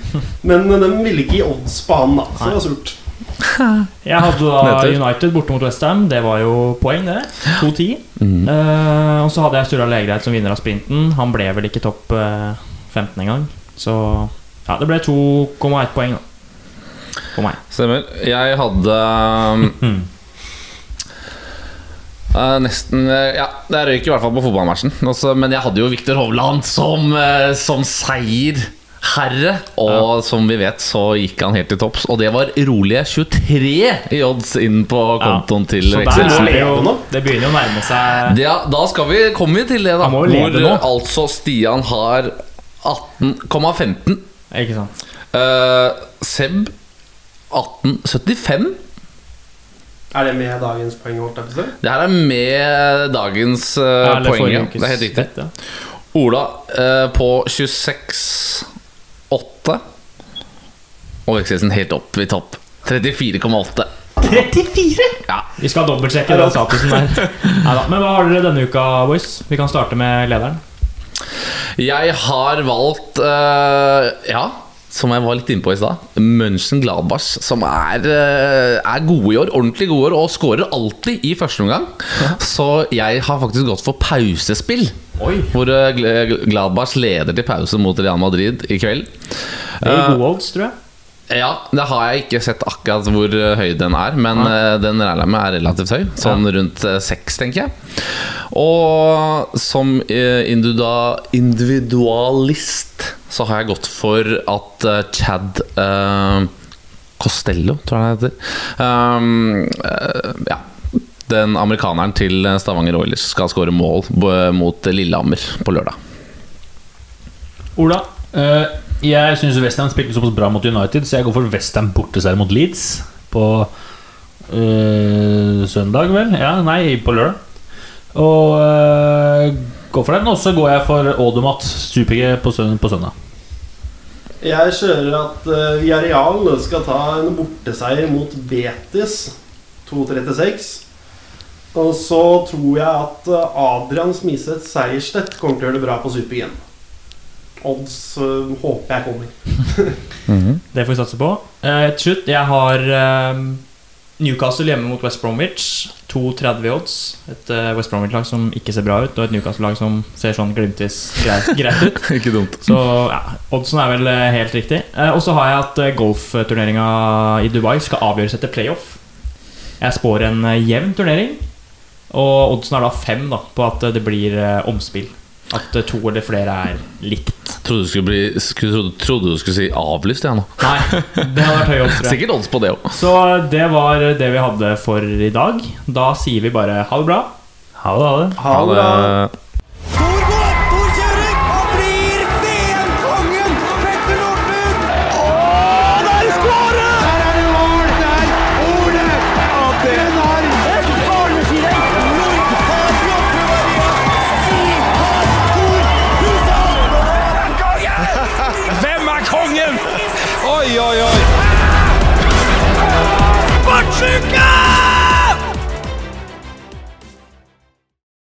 Men de ville ikke gi odds på han, da, så det var surt. [laughs] Jeg hadde da United borte mot Westham. Det var jo poeng, det. 2-10. Mm. Uh, og så hadde jeg Sturla Legreit som vinner av sprinten. Han ble vel ikke topp uh, 15 engang. Så ja, det ble 2,1 poeng, da. For meg. Stemmer. Jeg hadde um, Uh, [laughs] Nesten eh, Ja, det røyk i hvert fall på fotballmatchen. Men jeg hadde jo Viktor Hovland som, uh, som seierherre. Og som vi vet, så gikk han helt til topps. Og det var rolige 23 i odds inn på kontoen til Så der er det, nå. det begynner jo å nærme seg Ja, da skal vi, kommer vi til det, da. Han må jo lede Hvor nå. altså Stian har 18,15. Ikke sant? Uh, Seb 18,75. Er det med dagens poeng? holdt jeg på å si? Det her er med dagens uh, Eller poeng. forrige ja. ukes Det er helt riktig. Ola eh, på 26,8. Og Vekselsen helt opp i topp. 34,8. 34?! Ja. Vi skal dobbeltsjekke den statusen der. Neida. Men hva har dere denne uka, boys? Vi kan starte med lederen. Jeg har valgt uh, Ja, som jeg var litt inne på i stad. München Gladbach, som er, eh, er gode i år. Ordentlig gode i år, og skårer alltid i første omgang. Så jeg har faktisk gått for pausespill. Oi! Hvor eh, Gladbach leder til pause mot Real Madrid i kveld. Det er gode odds, tror jeg. Ja, det har jeg ikke sett akkurat hvor eh, høy den er, men ja. den regner jeg med er relativt høy. Sånn rundt eh, seks, tenker jeg. Og som eh, individualist så har jeg gått for at eh, Chad eh, Costello, tror jeg det heter. Um, eh, ja. Den amerikaneren til Stavanger Oilers skal skåre mål mot Lillehammer på lørdag. Ola? Eh, jeg syns Westham spilte såpass bra mot United, så jeg går for Westham borteseier mot Leeds på eh, søndag, vel? Ja, nei, på lørdag. Og eh, går for den. Og så går jeg for Odomat super-G på, søn- på søndag. Jeg kjører at uh, Villarreal skal ta en borteseier mot Betis 2.36. Og så tror jeg at Adrian Smiseth Seierstedt kommer til å gjøre det bra på Super G. Odds uh, håper jeg kommer. [laughs] Det får vi satse på. Uh, til slutt, jeg har uh, Newcastle hjemme mot West Bromwich. 2,30 odds. Et eh, West Bromwich-lag som ikke ser bra ut, og et Newcastle-lag som ser sånn glimtvis greit, greit ut. [laughs] Ikke dumt. Så ja, oddsen er vel eh, helt riktig. Eh, og så har jeg at eh, golfturneringa i Dubai skal avgjøres etter playoff. Jeg spår en eh, jevn turnering, og oddsen er da fem da, på at eh, det blir eh, omspill. At eh, to eller flere er likt. Trodde du skulle, bli, skulle, trodde, trodde du skulle si avlyst, jeg nå. Nei, det hadde vært høy odds, tror jeg. Sikkert odds på det òg. Så det var det vi hadde for i dag. Da sier vi bare ha det bra. Ha det, ha det. Ha det